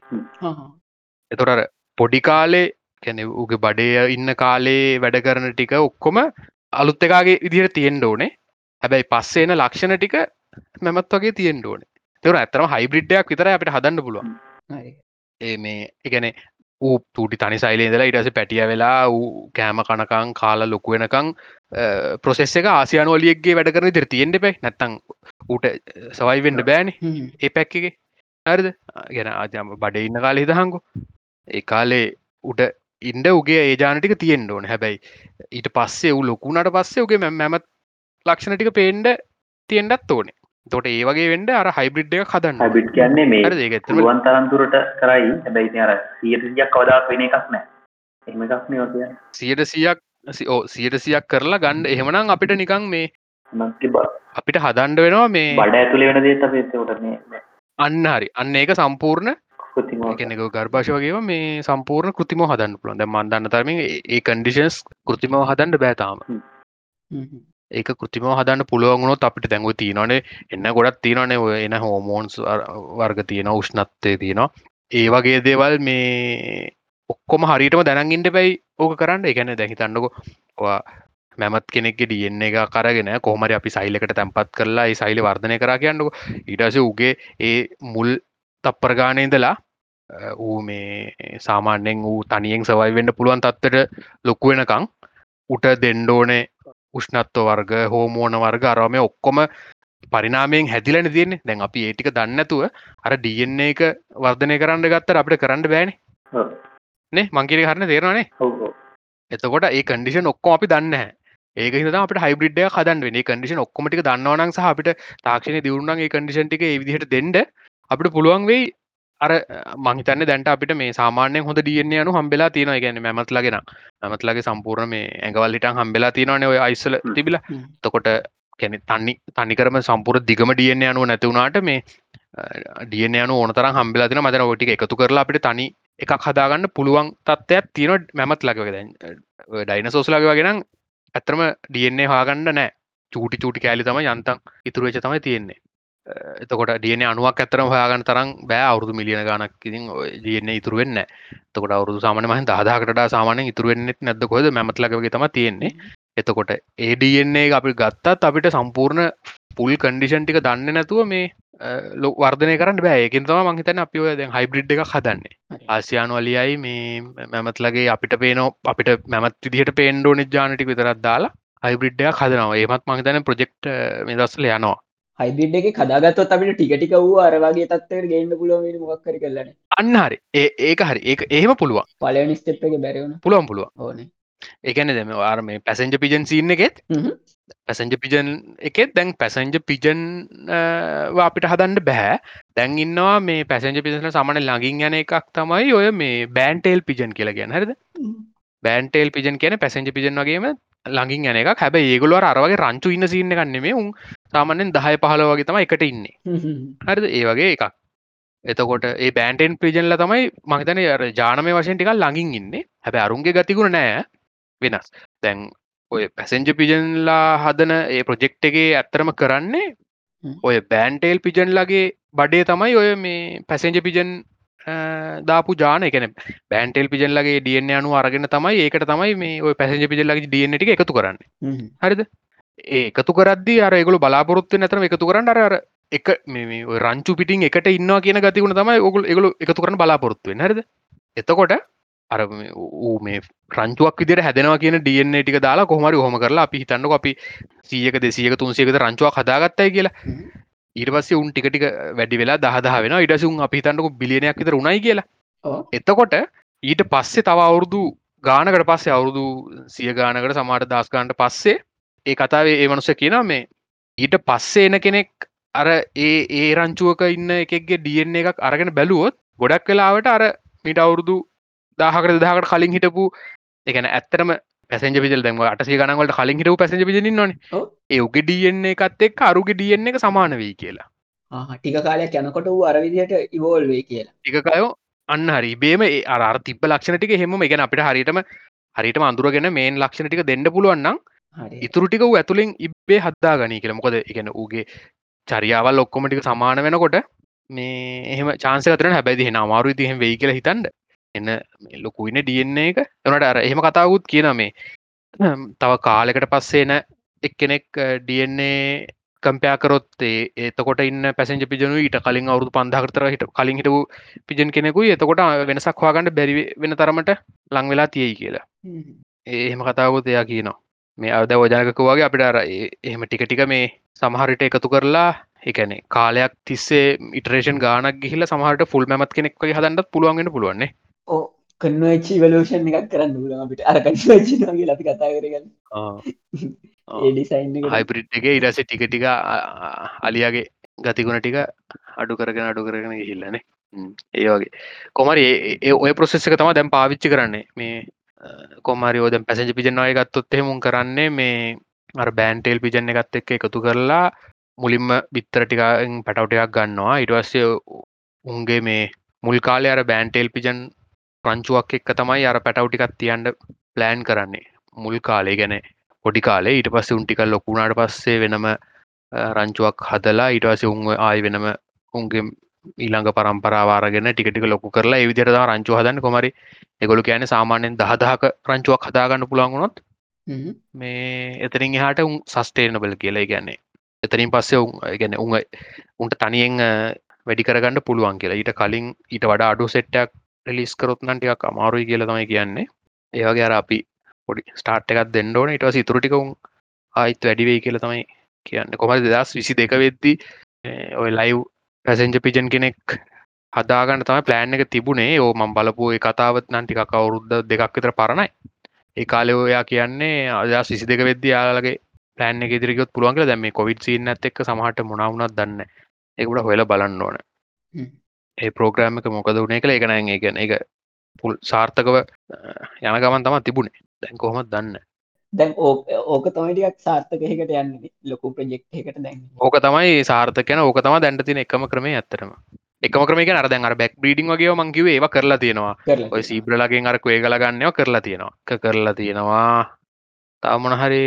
එතොට පොඩි කාලේ කැන උගේ බඩේ ඉන්න කාලේ වැඩ කරන ටික ඔක්කොම අලුත් එකගේ විදිහට තියෙන්ඩ ඕනේ. හැබැයි පස්සේන ලක්ෂණ ටික මැමත් වගේ තියෙන්ඩ ඕනේ. තර ඇතරම හයිබ්‍රිඩ්ඩයක් විතර අපිට හදන්න පුළුවන්. ඒ මේ එකන ඌ තුටි තනි සයිලේදලා ඉටස පැටිය වෙලා ඌ කෑම කනකං කාල ලොකුවෙනකං ප්‍රොසෙස් එක ආසියානෝලියක්ගේ වැඩ කරන දිර තියෙන්ට පැයි නැත්තං ඌට සවයිවෙන්ඩ බෑන. ඒ පැක්කගේ හරිද? ගැන ආජම බඩ ඉන්න කාල හිතහංකු ඒ කාලේ උට ඉන්ඩ උගේ ඒජානටික තියෙන් ඕන. හැබැයි ඊට පස්සේ වූ ලොකුණට පස්සේ උගේ මැමත් ලක්ෂණ ටික පේන්ඩ තියෙන්ඩත් ඕනේ තොට ඒ වගේ වෙන්ඩ අර හයිබ්‍රිඩ් එක හදන්න. හයිබිට් කියන්නේ මේ පුළුවන් තරන්තුරට කරයි. හැබැයි අර සියටසියක් කවදා වෙන එකක් නෑ. එම එකක් නේ ඔය සියට සියක් ඕ සියට සියක් කරලා ගණ්ඩ එහෙමනම් අපිට නිකං මේ අපිට හදන්ඩ වෙනවා මේ බඩ ඇතුළේ වෙන දේත පේතකොටන්නේ අන්න හරි. අන්න ඒක සම්පූර්ණ කෙනෙක ගර්භාෂ වගේ මේ සම්පූර්ණ කෘතිම හදන්න පුළන් ද මන්දන්න තරම ඒ කන්ඩිෂන්ස් කෘතිමව හදන්ඩ බෑතාම ඒක කෘතිම හදන්න පුළුවන්ගුණොත් අපිට දැඟව තියනනේ එන්න ගොඩත් තියනනේ ඔය එන හෝමෝන්ස් වර්ග තියෙන උෂ්ණත්තය තියෙනවා. ඒ වගේ දේවල් මේ ඔක්කොම හරිටම දැනගින්ට පැයි ඕක කරන්න. එකන දැහිතන්නකො මැමත් කෙනෙක් ඩියන්න එක කරගෙන කොහමරි අපි සයිලකට තැන්පත් කරලා ඒ සයිල වර්ධනය කර කියන්නක. ඊටස උගේ ඒ මුල් තප්පරගානයඉදලා ඌ මේ සාමාන්‍යෙන් වූ තනියෙන් සවයි වෙන්න පුළුවන් තත්වට ලොකු වෙනකං උට දෙන්ඩෝනේ උෂ්නත්ව වර්ග හෝමෝන වර්ග අරම ඔක්කොම පරිනාමයෙන් හැදිලන තියන්නේ. දැන් අපි ඒටික දන්නතුව අර ඩියන්නේ එක වර්ධනය කරන්න ගත්තර අපිට කරන්න බෑනේ. නේ? මංකිරි හරන්න තේරවානේ එතකොට ඒ කන්ඩිෂන් ඔක්කොම අපි දන්න ඒක අපට හයිබ්‍රිඩ්ඩය හදන් වෙන කන්ඩිෂන් ඔක්කොමටික දන්නවනක් සහ අපිට තාක්ෂණ දියුණුන් ඒ කන්ඩිෂන්ටික විදිහට දෙන්නඩ අපිට පුළුවන් වෙයි අර මහිතන්න දැන්ට අපිට මේ සාමානය හොඳ දියන්නේ අනු හම්බෙලා තියෙන ගැන මැමත් ලගෙන මැමත්ලගේ සම්පූර්ණ මේ ඇඟවල්ලිට හම්බෙලා තියෙනවන ඔය අයිසල තිබිල. තකොට කැනෙ තන්නි තනිකරම සම්පුර දිගම දියන්නේ අනුව නැතිවුණට මේ ඩියන යනු ඕනතර හම්බෙලා තින මතන ොටික එකතු කරලා අපිට තනි එකක් හදාගන්න පුළුවන් තත්ත්වයක් තියෙන මැමත් දැන් ඩයින සෝස්ලාග වගෙනම් ඇතරම ඩියන්නේ හාගන්න නෑ. චූටි චූටි කෑලි තම යන්තන් ඉතුරුවච තමයි තියෙන්නේ එතකොට ඩියන අනුවක් ඇතරම හයාගන්න තරම් බෑ. අවුදු මිලියන ගනක් ඉතින් ඩියන්නේ ඉතුරුවෙන්න තකොට අවුදු සාමන මහින් දහදාකට සාමානය ඉතුරුවෙන්නෙත් නැද කොද මැමත්ලගේ තම තියෙන්නේ. එතකොට ඒඩන්නේ අපි ගත්තත් අපිට සම්පූර්ණ පුල් කන්ඩිෂන් ටික දන්න නැතුව මේ ලො වර්ධනය කරන්න බෑ. ඒකින් තම මහිතන අපි ඔය දැන් හයිබ්‍රිඩ් එක හදන්නේ. ආසියානු වලියයි මේ මැමත්ලගේ අපිට පේනෝ අපිට මැමත් විදිහට පේන්ඩෝ නිජානටික විතරත් දාලා හයිබ්‍රිඩ්ඩයක් හදනවා. ඒමත් මහිතන ප්‍රජෙක්් මේ දස්සල යනවා හයිබිඩ් එක කදාගත්තොත් අපිට ටිකටික වූ අරවාගේ තත්වයට ගේන්න පුළුවන් මොක්කර කරලන අන්න හරි. ඒ ඒක හරි. ඒ එහෙම පුළුවන්. පලනි ස්ටප් එක බැරවුණ පුළුවන් පුළුවන්. ඕනේ. ඒකන දෙම ආර මේ පැසෙන්ජ පිජන් සින්න එකෙත් පැසෙන්ජ පිජන් එකෙත් දැන් පැසෙන්ජ පිජන් අපිට හදන්න බැහැ දැන් ඉන්නවා මේ පැසෙන්ජ පිසන සමන ලඟින් යන එකක් තමයි ඔය මේ බෑන්ටේල් පිජන් කියලා ගැන හරිද? බෑන්ටේල් පිජන් කියන පැසෙන්ජ පිජන් වගේම ළඟින් යන එක හැබ ඒගොලුව අරවගේ රංචු ඉන්න සින්න කන්නෙමේ උන් සාමනෙන් දහය පහල වගේ තම එකට ඉන්නේ. හරිද? ඒ වගේ එකක්. එතකොට ඒ බෑන්ටෙන් පිජන්ල තමයි මහිතන අර ජානමය වශයෙන් ටිකල් ළඟින් ඉන්නේ. හැබ අරුන්ගේ ගතිකුණ නෑ. වෙනස්. දැන් ඔය පැසෙන්ජ පිජන්ලා හදන ඒ ප්‍රොජෙක්් එකේ ඇත්තරම කරන්නේ ඔය බෑන්ටේල් පිජන්ලගේ බඩේ තමයි ඔය මේ පැසෙන්ජ පිජන් දාපු ජාන එකන බෑන්ටෙල් පිජල්ලගේ ඩියන්න අනු අරගෙන තමයි ඒකට තමයි මේ ඔය පැසෙන්ජ පිජල්ලගේ ඩියන ටික එකතු කරන්න. හරිද? ඒ එකතු කරදදි අර ඒගොල බලාපොරොත්තු නැතම එකතු කරන්න අර එක මේ රංචු පිටින් එකට ඉන්නවා කියන ගතිකුණ තමයි ඔගුල් එකගලු එකතු කරන බලාපොරොත්තුවෙන් හරිද? එතකොට අර ඌ මේ රංචුවක් විදිර හැදෙනවා කියන ඩියන්න ටික දාලා කොහමරි හොම කරලා අපි හිතන්නක අපි සීයක දෙසියක තුන්සියකද රංචුවක් හදාගත්තයි කියලා ඊට පස්සේ උන් ටිකටික වැඩි වෙලා දහදහ වෙන ඉටසුන් අපි හිතන්නක බිලියනයක් විතර උනයි කියලා. එතකොට ඊට පස්සේ තව අවුරුදු ගානකට පස්සේ අවුරුදු සිය ගානකට සමාට දස්ගාන්ට පස්සේ ඒ කතාවේ ඒ මනුස කියන මේ ඊට පස්සේ එන කෙනෙක් අර ඒ ඒ රංචුවක ඉන්න එකක්ගේ ඩියන්න එකක් අරගෙන බැලුවොත් ගොඩක් වෙලාවට අර මිට අවුරුදු දාහකට දහකට කලින් හිටපු එකන ඇත්තරම පැසෙන්ජ පිල් දැම අටසේ ගනවලට කලින් හිටපු පැසෙන්ජ පිජින් නොන ඒ උගේ ඩියන්නේ එකත් එක් අරුගේ ඩියන්න එක සමාන වී කියලා. ටික කාලයක් යනකොට වූ අරවිදියට ඉවෝල් වේ කියලා. එකකයෝ අන්න හරි. බේම අර තිබ ලක්ෂණටික හෙම එක අපිට හරිටම හරිට අඳුරගෙන මේන් ලක්ෂණ ටික දෙන්න පුළුවන්නම් ඉතුරටික වූ ඇතුළින් ඉබ්බේ හද්දා ගනී කියල. මොකද එකන ඌගේ චරියාවල් ඔක්කොමටික සමාන වෙනකොට මේ එහෙම චාන්සකතරන හැබැදි හෙන අමාරු ඉතිහෙම වෙයි කියල හිතන්ඩ එන්න ලොකුයින ඩියන්නේ එක. එනට අර එහෙම කතාවුත් කියන මේ තව කාලෙකට පස්සේන එක්කෙනෙක් ඩන්නේ කම්පයාකරොත්තේ ඒතකොට ඉන්න පැසෙන්ජ පිජනු ඊට කලින් අවුදු පන්දාකරතර හිට කලින් හිටපු පිජන් කෙනෙකු එතකොට වෙනසක් හවාගන්නට බැරි වෙන තරමට ලංවෙලා තියෙයි කියලා. එහෙම කතාවුත් එයා කියනවා. මේ අද ෝජනකක වගේ අපිට අර එහෙම ටික ටික මේ සමහරිට එකතු කරලා එකනේ කාලයක් තිස්සේ ඉටරේෂන් ගානක් ගිහිල සමහට ෆුල් මැත් කෙනෙක් වගේ හදන්නත් පුළුවන්ගෙන පුළුවන්නේ ඕ කන්වචි වලූෂන් එකක් කරන්න ල අපිට. අර කන්වචිගේ ලපි කතා කරගන්න. ඒඩිසයින් හයිපරිට් එක ඉරස ටික ටික අලියගේ ගතිගුණ ටික අඩු කරගෙන අඩු කරගෙන ගිහිල්ලනේ ඒ වගේ. කොමරි ඒ ඔය ප්‍රොසෙස් එක තම දැම් පාවිච්චි කරන්නේ. මේ කොමරි ෝද පැසජ පිජනවාය ගත්තොත් එමුන් කරන්නේ මේ අර බෑන්ටේල් පිජන්න එකත් එක්ක එකතු කරලා මුලින්ම බිත්තර ටිකෙන් පැටවටයක් ගන්නවා. ඉටවස්සේ උන්ගේ මේ මුල් කාලය අර බෑන්ටේල් පිජන් ප්‍රංචුවක් එක්ක තමයි අර පැටව්ටිකත් තියන්ට ප්ලෑන් කරන්නේ. මුල් කාලේ ගැන. පොඩි කාලේ ඊට පස්සේ උන්ටිකල් ලොකුණාට පස්සේ වෙනම රංචුවක් හදලා ඊටවස උන් ආය වෙනම උන්ගේ ඊළඟ පරම්පරාවාරගෙන ටිකටික ලොකු කරලා එවිදිරද රංචු හදන්න. කොමරි එගොලු කියන සාමාන්‍යෙන් දහදහක රංචුවක් හදාගන්න පුළන්ගුණොත් මේ එතරින් එහාට උන් සස්ටේනබල් කියලා ගැන්නේ එතරින් පස්සේ උන් ගැන උන් උන්ට තනියෙන් වැඩි කරගන්න පුළුවන් කියලා. ඊට කලින් ඊට වඩා අඩු සෙට්ටක් රිලිස් කරොත්නන් ටිකක් අමාරුයි කියල තමයි කියන්නේ. ඒවගේ අර අපි පොඩි ස්ටාර්ට් එකක් දෙන්නඩෝන ඉටවස ඉතුරටිකවුන් ආයිත් වැඩිවෙයි කියල තමයි කියන්න. කොමද දස් විසි දෙක වෙද්දි? ඔය ලයිව් පැසෙන්ජ පිජන් කෙනෙක් හදාගන්න තම ප්ලෑන් එක තිබුණේ. ඕ මම් බලපු කතාවත් නන්ටිකක් අවුරුද්ධ දෙකක් විතර පරණයි. ඒ කාලෙෝයා කියන්නේ අදස් විසි දෙක වෙද්දි යාලගේ පලෑන් එක දිරිකොත් පුළුවන්ගේ දැම කොවිඩ් සින්න ඇත් එක් සමහට මුණවුනත් දන්න එකට හොල බලන්න ඕන. ඒ ප්‍රෝග්‍රෑමක මොකද වුණේ කළ එකන ඒ ගැන එක පුල් සාර්ථකව යන ගමන් තම තිබුණේ. දැන් කොහොමත් දන්න? දැන් ඕක තමයිටියක් සාර්ථකයකට යන්න ලොකු ප්‍රජෙක්් එකට දැන්. ඕක තමයි සාර්ථකයන ඕක තම දැන්ට තින එකම ක්‍රමේ ඇත්තරම එකම ක්‍රමක අරදැන් අර බැක් බ්‍රීඩිං වගේ මංකිව ඒව කරලා තියෙනවා. ඔය සීබ්‍රලගෙන් අර කුවේ ගලගන්නව කරලා තියෙනවා. කරලා තියෙනවා. තාමන හරි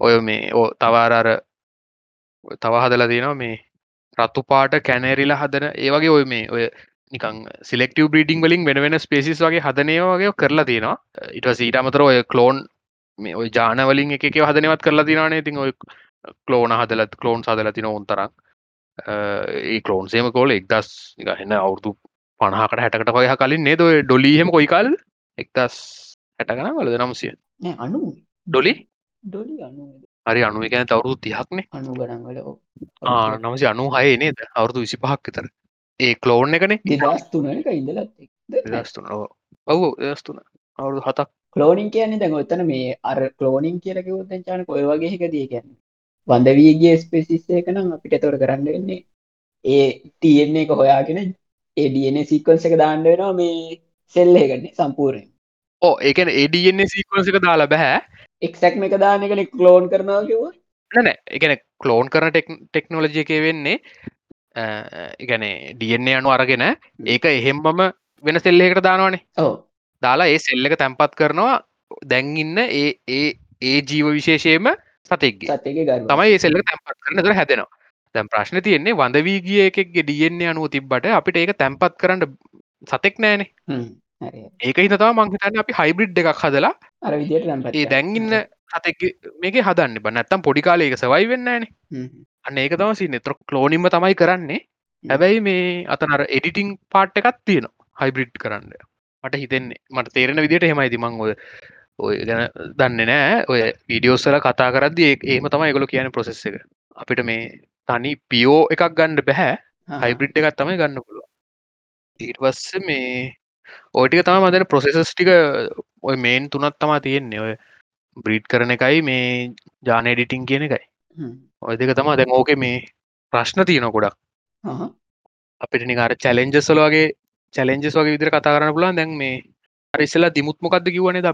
ඔය මේ ඕ තවාරර තව හදලා තියෙනවා මේ රත්තු පාට කැනේරිලා හදන ඒවගේ ඔය මේ ඔය නිකං සිලෙක්ටව බ්‍රීඩිං වලින් වෙන වෙන ස්පේසිස් වගේ හදනය වගේ කරලා තියෙනවා. ඉට සීට අමතර ඔය කලෝන් මේ ඔය ජානවලින් එක හදනවත් කරලා තිනනේ තින් ඔය කලෝන හදලත් කලෝන් සදල තින ඔොන්තරක් ඒ කලෝන්සේම කෝල එක්දස් ගහන්න අවුරදු පණහකට හැටකට කොය කලින් නේද? ඩොලීහෙම කොයිකල් එක්දස් හැටගන වලද? නම්සිය අනු ඩොලි හරි අනුව ගැන තවරුදු තිහක්නේ අනු ගනන්වල නමසි අනු හය නේද අවුරදු විසි පහක් විතර. ඒ කලෝන් එකනේ? දස්තුන ඔවු. දස්තුන අවුරුදු හතක්. කලෝනිින් කියන්නේ දැන් ඔත්තන මේ අර කලෝනිින් කියලක උත්තන් චාන කොය වගේ එක දී කියන්න. වන්දවීගේ ස්පෙසිස්සේ කනම් අපිට තොර කරන්න වෙන්නේ ඒ තියෙන්නේ එක හොයාගෙන ඒඩන සික්වන්ස එක දාන්න වෙනවා මේ සෙල්ලේ ගන්නේ සම්පූර්ණයෙන්. ඕ ඒකන ඒඩන්නේ සීකවන්සික දාලා බැහැ එක්සැක්ම එක දාන එකන කලෝන් කරනවා කිව නැන එකන කලෝන් කරන ටෙක්නෝලජි එක වෙන්නේ එකන ඩන්නේ අනු අරගෙන ඒක එහෙම්බම වෙන සෙල්ලෙකට දානවානේ. ඕ දාලා ඒ සෙල්ල එක තැන්පත් කරනවා. දැන් ඉන්න ඒ ඒ ඒ ජීව විශේෂයම සතක තමයි ඒ සෙල්ල තැන්පත් කරන දර හැදෙනවා. දැම් ප්‍රශ්න තියෙන්නේ වඳවී ගිය එකෙක්ගේ ඩියන්නේ අනුව තිබ්බට අපිට ඒක තැන්පත් කරන්න සතෙක් නෑනේ ඒක හිතවා මංහිතන්න අපි හයිබ්‍රිඩ් එකක් හදලා අර ඒ දැන්ඉන්න සතෙක් මේක හදන්න බ. නැත්තම් පොඩි කාලයක සවයි වෙන්නන අන්න ඒක තම සි නෙත්‍ර කලෝනිම තමයි කරන්නේ. හැබැයි මේ අතනර එඩිටිං පාට් එකත් තියෙනවා හයිබ්‍රිඩ් කරන්න. මට හිතෙන්නේ. මට තේරෙන විදිට හෙමයිති මං ඔය ඔය ගැන දන්න නෑ ඔය විඩියෝස්සල කතා කරද ඒම තමයි ගොල කියන ප්‍රසෙස් එක. අපිට මේ තනි පියෝ එකක් ගණ්ඩ බැහැ හයිබ්‍රිඩ් එකත් තමයි ගන්න පුළුව ඊට පස්ස මේ ඕටික තම මදන ප්‍රොසෙසස් ටික ඔය මේන් තුනත් තමා තියෙන්නේ. ඔය බ්‍රීඩ් කරන එකයි මේ ජාන එඩිටිං කියන එකයි. ඔය දෙක තමා දැන් ඕක මේ ප්‍රශ්න තියන ගොඩක්. අපිට නිකාර චැලෙන්ජස්වල වගේ චැලෙන්ජස් වගේ විදිර කතා කරන්න පුලන් දැන් මේ අරිස්සලා දිමුත්මකක්ද කිවනේ ද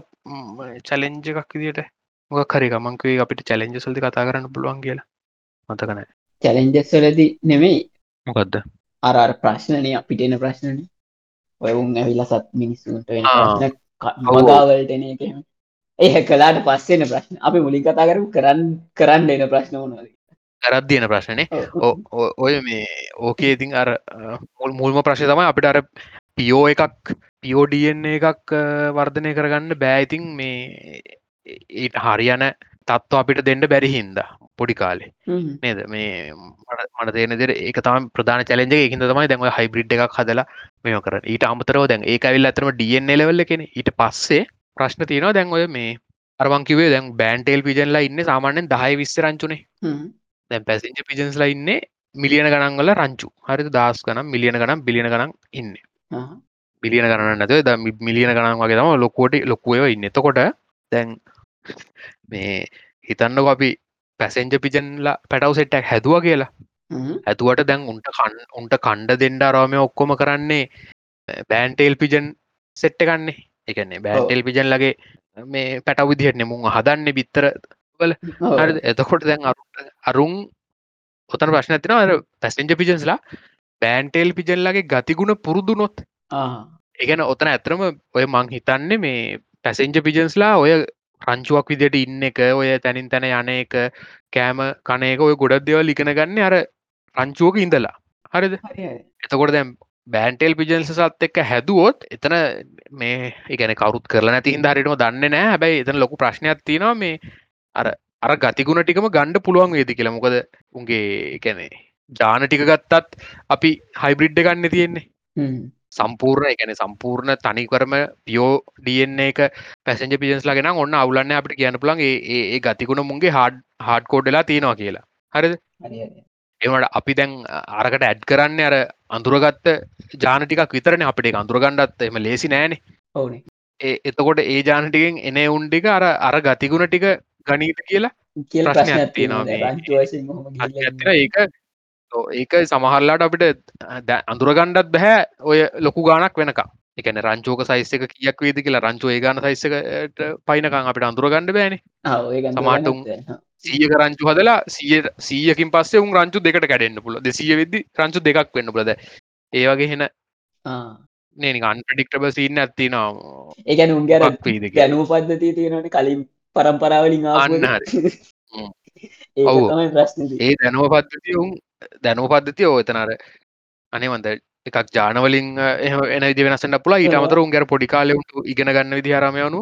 චලෙන්ජ එකක් විදිට මොක කරි මංකේ අපිට චැලෙන්ජස්වල්ද කතා කරන්න පුළුවන් කියලා. මතකන චැලෙන්ජස්වලද නෙමෙයි. මොකක්ද අර ප්‍රශ්නනය අපිටෙන ප්‍රශ්නන ඔය උන් ඇවිල්ල සත් මිනිස්සුන්ට මගාවලටන එක ඒ කලාට පස්සෙන ප්‍රශ්න. අපි මුලින් කතා කරු කරන්න කරන්න එන ප්‍රශ්න වනද කරත්දියන ප්‍රශ්නනේ. ඔය මේ ඕකේ ඉතින් අර මුල් මුල්ම ප්‍රශ්ය තමයි අපිට අර පියෝ එකක් පියෝඩියන්න එකක් වර්ධනය කරගන්න බෑයිතින් මේ ඊට හරියන තත්ව අපිට දෙන්න බැරි හින්දා පොඩි කාලේ. නේද? මේ මට තේන දෙර ඒක තම ප්‍රධාන චලෙන්ජ එකහිද තමයි දැම හයිබ්‍රිඩ් එකක් හදලා මෙම කර ඊට අමතරව දැන් ඒ ඇවිල් අතරම ඩියන් ලෙවල්ල කෙන ඊට පස්සේ ප්‍රශ්න තියෙනවා දැන් ඔය මේ අරවංකිවේ දැන් බෑන්ටේල් පිජන්ලා ඉන්න සාමාන්‍යෙන් දහයි විස්ස රංචුනේ. දැන් පැසිංජ පිජන්ස්ලා ඉන්න මිලියන ගණන්වල රංචු. හරි දස් ගනම් මිලියන ගනම් බිලියන ගනම් ඉන්න. බිලියන ගණන්න නැතුව ද මිලියන ගණන් වගේ තම ලොකෝට ලොකුව ඉන්න. එතකොට දැන් මේ හිතන්නක අපි පැසෙන්ජ පිජන්ලා පැටව් සෙට්ටක් හැදුව කියලා. ඇතුවට දැන් උන්ට කන් උන්ට කණ්ඩ දෙන්ඩ රෝමය ඔක්කොම කරන්නේ බෑන්ටේල් පිජන් සෙට්ට ගන්නේ එකන්නේ බෑන්ටෙල් පිජන් ලගේ මේ පැටව විදිහට නෙමුන් හදන්න බිත්තර වල. එතකොට දැන් අරුන් ඔතන ප්‍රශ්න ඇතින අර පැසෙන්ජ පිජන්ස්ලා බෑන්ටේල් පිජල්ලගේ ගතිගුණ පුරුදුනොත් ඒගැන ඔතන ඇතරම ඔය මං හිතන්නේ මේ පැසෙන්ජ පිජන්ස්ලා ඔය රංචුවක් විදිට ඉන්න එක ඔය තැනින් තැන යන එක කෑම කනයක ඔය ගොඩක් දෙවල් ඉගෙන ගන්න අර රංචුවක ඉඳලා. හරිද? එතකොට දැම් බෑන්ටෙල් පිජන්ස සත් එක්ක හැදුවොත් එතන මේ එකන කවරුත් කරල නැති හිදාරටම දන්න නෑ හැබැයි එතන ලොකු ප්‍රශ්නයක් තියෙනවා මේ අර අර ගතිගුණ ටිකම ගණ්ඩ පුළුවන් වේදි කියලා. මොකද උන්ගේ එකැනේ ජාන ටික ගත්තත් අපි හයිබ්‍රිඩ්ඩ ගන්න තියෙන්නේ සම්පූර්ණ එකන සම්පූර්ණ තනිකරම පියෝ ඩන්නේ එක පැසෙන්ජ පිජන්ස් ලගෙන ඔන්න අවුලන්න අපට කියන පුළන් ඒ ගතිකුණ මුන්ගේ හාඩ් හාඩ් කෝඩ්ඩලා තියෙනවා කියලා. හරිද? එමට අපි දැන් අරකට ඇඩ් කරන්න අර අඳුරගත්ත ජාන ටිකක් විතරන. අපිට අඳුරගණ්ඩත් එම ලේසි නෑනේ. ඕනේ. ඒ එතකොට ඒ ජානටිකෙන් එන උන්ටික අර අර ගතිගුණ ටික ගනීත කියලා ප්‍රශ්නයක් තියෙනවා. ඒක ඒක සමහල්ලාට අපිට අඳුරගණ්ඩත් බැහැ ඔය ලොකු ගානක් වෙනක එකන රංචෝක සයිස්සක කියක් වේද කියලා රංචෝ ඒ ගාන සයිස්සකට පයිනකං අපිට අඳුරගණඩ බෑන සමාටුම් සීය රංචු හදලා සිය සීයකින් පස්සේ උන් රංචු දෙකට කැඩෙන්න්න පුල දෙසිය වෙදදි රංචු දෙකක් වෙන්න පුලද ඒවගේ හෙන නේනි අන්පටික්ටබ සින්න ඇත්තිනවා ඒගැන උන්ගර ගැනූ පද්ධතිය තියෙනට කලින් පරම්පරාවලින් අන්න ඒ දැනුව පද්ධතිය උන් දැනුව පද්ධතිය ඕතනර අනේවන්ද එකක් ජානවලින් එන දි වෙනසන්න පුලා ඊට අමතර උන්ගර පොඩි කාලෙුන්ට ඉගෙන ගන්න විදිහරමයනු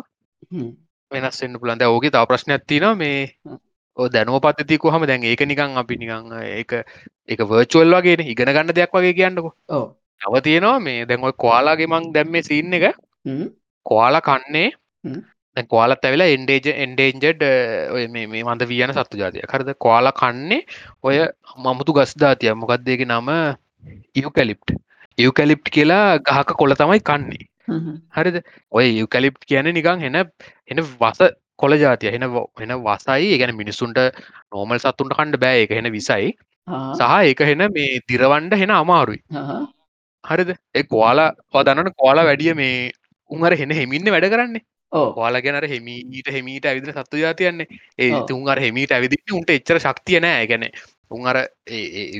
වෙනස්සෙන්න්න පුළන්ද ඕගේ තා ප්‍රශ්න ඇත්තින මේ දැනුව පත්තතිකු හම දැන් ඒක නිකං අපි නිකං ඒක එක වර්චුවල් වගේ ඉගෙන ගන්න දෙයක් වගේ කියන්නකු. තව තියෙනවා මේ දැන් ඔය කොයාලාගේ මං දැම්ම සින්න එක. කොයාල කන්නේ දැ කොලත් ඇවෙලා එන්ඩේජ එන්ඩේන්ජඩ් ඔය මේ මන්ද වියන සත්තු ජාතිය කරද කොල කන්නේ ඔය මමුතු ගස්දාතිය මොකක්දේගේ නම? ඉවකැලිප්ට ඉවකැලිප්ට් කියලා ගහක කොල තමයි කන්නේ. හරිද? ඔය යුකලිප් කියන නිකං හෙන එන වස කොල ජාතිය හෙන හෙන වසයි. ගැන මිනිස්සුන්ට නෝමල් සත්තුන්ට කණ්ඩ බෑ. එක හෙන විසයි. සහ ඒක හෙන මේ දිරවන්ඩ හෙන අමාරුයි. හරිද? එ කොවාලා පදන්නට කොලා වැඩිය මේ උන්හර හෙන හෙමින්න වැඩ කරන්නේ ඔයාලා ගැනර හෙමීට හෙමීට ඇවිදින සත්තු ජාතියන්නේ ඒ තුන් අර හෙමීට ඇවිදි උන්ට එච්චර ශක්තිය නෑ. ගැන උන් අර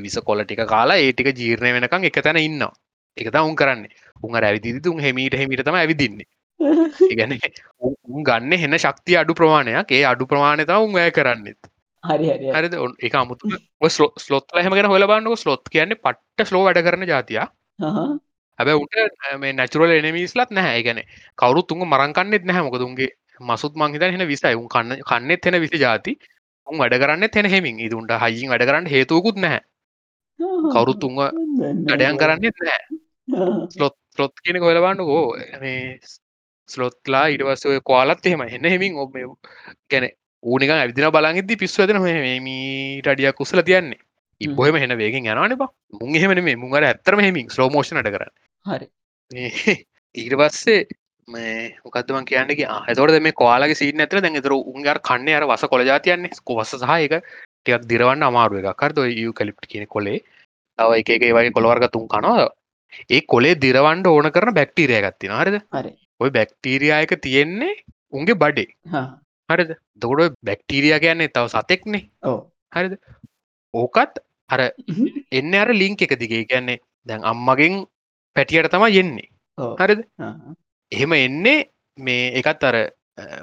විස කොල ටික කාලා ඒටික ජීර්ණය වෙනකං එක තැන ඉන්න එකත උන් කරන්නේ. උන් ඇවිදි තුන් හෙමීට හෙමිට තම ඇවිදින්නේ. ගැන උන් ගන්න හෙන ශක්තිය අඩු ප්‍රමාණයක්. ඒ අඩු ප්‍රමාණත උන් වැය කරන්නෙත් හරි එක අමුතු ස්ලොත් හමගෙන හොල බන්නක ස්ලොත් කියන්නේ පට්ට ස්ලෝ වැඩ කරන ජාතියා හැබැ උට මේ නැචුරල එනමිස්ලත් නැහැ. ගැන කවරු තුන් මරංකන්නෙත් නැහැ. මොකදුන්ගේ මසුත් මංහිත හෙන විසයි. උන් කන්න කන්නෙත් හෙන විසි ජාති. උන් වැඩ කරන්න තෙන හෙමින්. ඉදුන්ට හයිින් වැඩ කරන්න හේතුවකුත් නැහැ. කවුරුත් තුන්ව වැඩයන් කරන්නෙත් නෑ ස්ලොත් ස්ලොත් කියන කොලබන්නකෝ මේ ස්ලොත්ලා ඉටවස්ස කොලත් එහෙම එන්න හෙමින් ඔබ ගැන ඌනික ඇවිදින බලන්ගදි පිස්ව ඇදන මීට අඩියක් කුසල තියන්නේ. ඉබොහම හෙන වේගෙන් යනන බ. මුන් එහෙමන මේ මුන්ගර ඇත්තරම හෙමින්. ස්ලෝමෝෂණට කර හරි. ඊට පස්සේ මේ මොකදම කියන්නගේ හතොට මේ කොලාගේ සිට ඇතර දැන් තර උන්ගර කන්න අර වස කොළ ජාතියන්නේ කොවස සහයක ටියක් දිරවන්න අමාරුව එකක්. කරද යු කලිප් කියන කොලේ තව එක එක වගේ කොළවර්ග තුන් කනවා. ඒ කොලේ දිරවන්ඩ ඕන කරන බැක්ටීරිය ගත්ති හරි. ඔය බැක්ටීරියායක තියෙන්නේ උන්ගේ බඩේ. හරිද? දොඩ බැක්ටීරිය කියන්නේ තව සතෙක්නේ. හරිද? ඕකත් අර එන්න අර ලිංක එක දිගේ. කියන්නේ දැන් අම්මගෙන් පැටියට තම යෙන්නේ හරිද? එහෙම එන්නේ මේ එකත් අර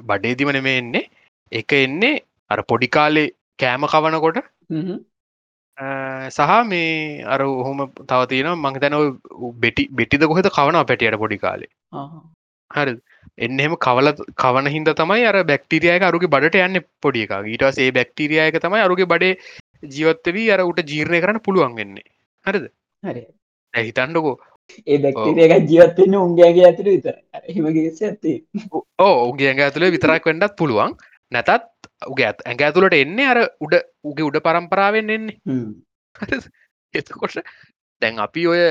බඩේදිමන මේ එන්නේ. එක එන්නේ අර පොඩිකාලේ කෑම කවනකොට. සහ මේ අර ඔහොම තවතින මං තැන බෙටි බෙටිද කොහෙද කවන පැටියට පොඩි කාලේ? හරි එන්න එහෙම කවල කවන හින්ද තමයි අර බැක්ටිරියයක අරුගේ බඩට යන්න පොඩි එක. ඊටස් ඒ බැක්ටිරියයක තමයි අරුගේ බඩේ ජීවත්තවී අර උට ජීර්ණය කරන්න පුළුවන් වෙන්නේ. හරිද? හරි ඒ බැක්ටීරියක ජීවත්වෙන්න උන්ගේගේ ඇතුර විතර හෙමගේ ඇත්තේ. ඕ උගේ ඇතුළේ විතරක් වෙන්නත් පුළුවන්. නැතත් උගේ ඇත් ඇඟ ඇතුළට එන්නේ අර උඩ උගේ උඩ පරම්පරාවෙන් එන්නේ. එතකොට දැන් අපි ඔය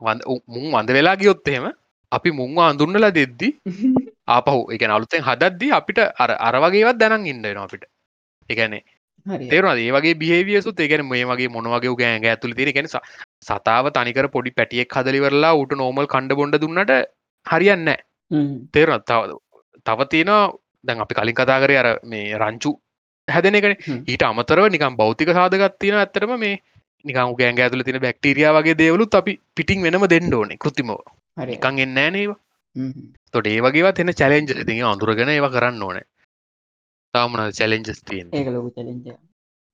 මුන් වඳ වෙලා ගියොත් එහෙම අපි මුංවා අඳුන්නලා දෙද්දි ආපහු එක අලුතෙන් හදද්දි අපිට අර අරවගේවත් දැනන් ඉන්නනවා අපිට. එකනේ තේරවා ඒ වගේ බිහේවියසුත් ඒගැන මේ වගේ මොනවගේ ගෑන් ඇතුළ තිර කෙන සතාව තනිකර පොඩි පැටියෙක් හදලිවරලා උට නෝමල් කණ්ඩ බොඩ දුන්නට හරියන්න තේරත් තවද තව තියෙනවා දැන් අපි කලින් කතා කරය අර මේ රංචු හැදන එක ඊට අමතරව නිකම් බෞතික සාධගත් තියෙන ඇතරම මේ නිකම් ගෑන් ඇතුල තින බැක්ටීරිය වගේ දේවලුත් අපි පිටිං වෙනම දෙන්න ඕනේ කෘතිමෝ එකන් එන්න නේවා. තොට ඒ වගේවත් එන්න චලෙන්ජ ති අඳුරගෙන ඒව කරන්න ඕනේ තාමන චලෙන්ජස් තියෙන් ඒක ලොකු චලෙන්ජ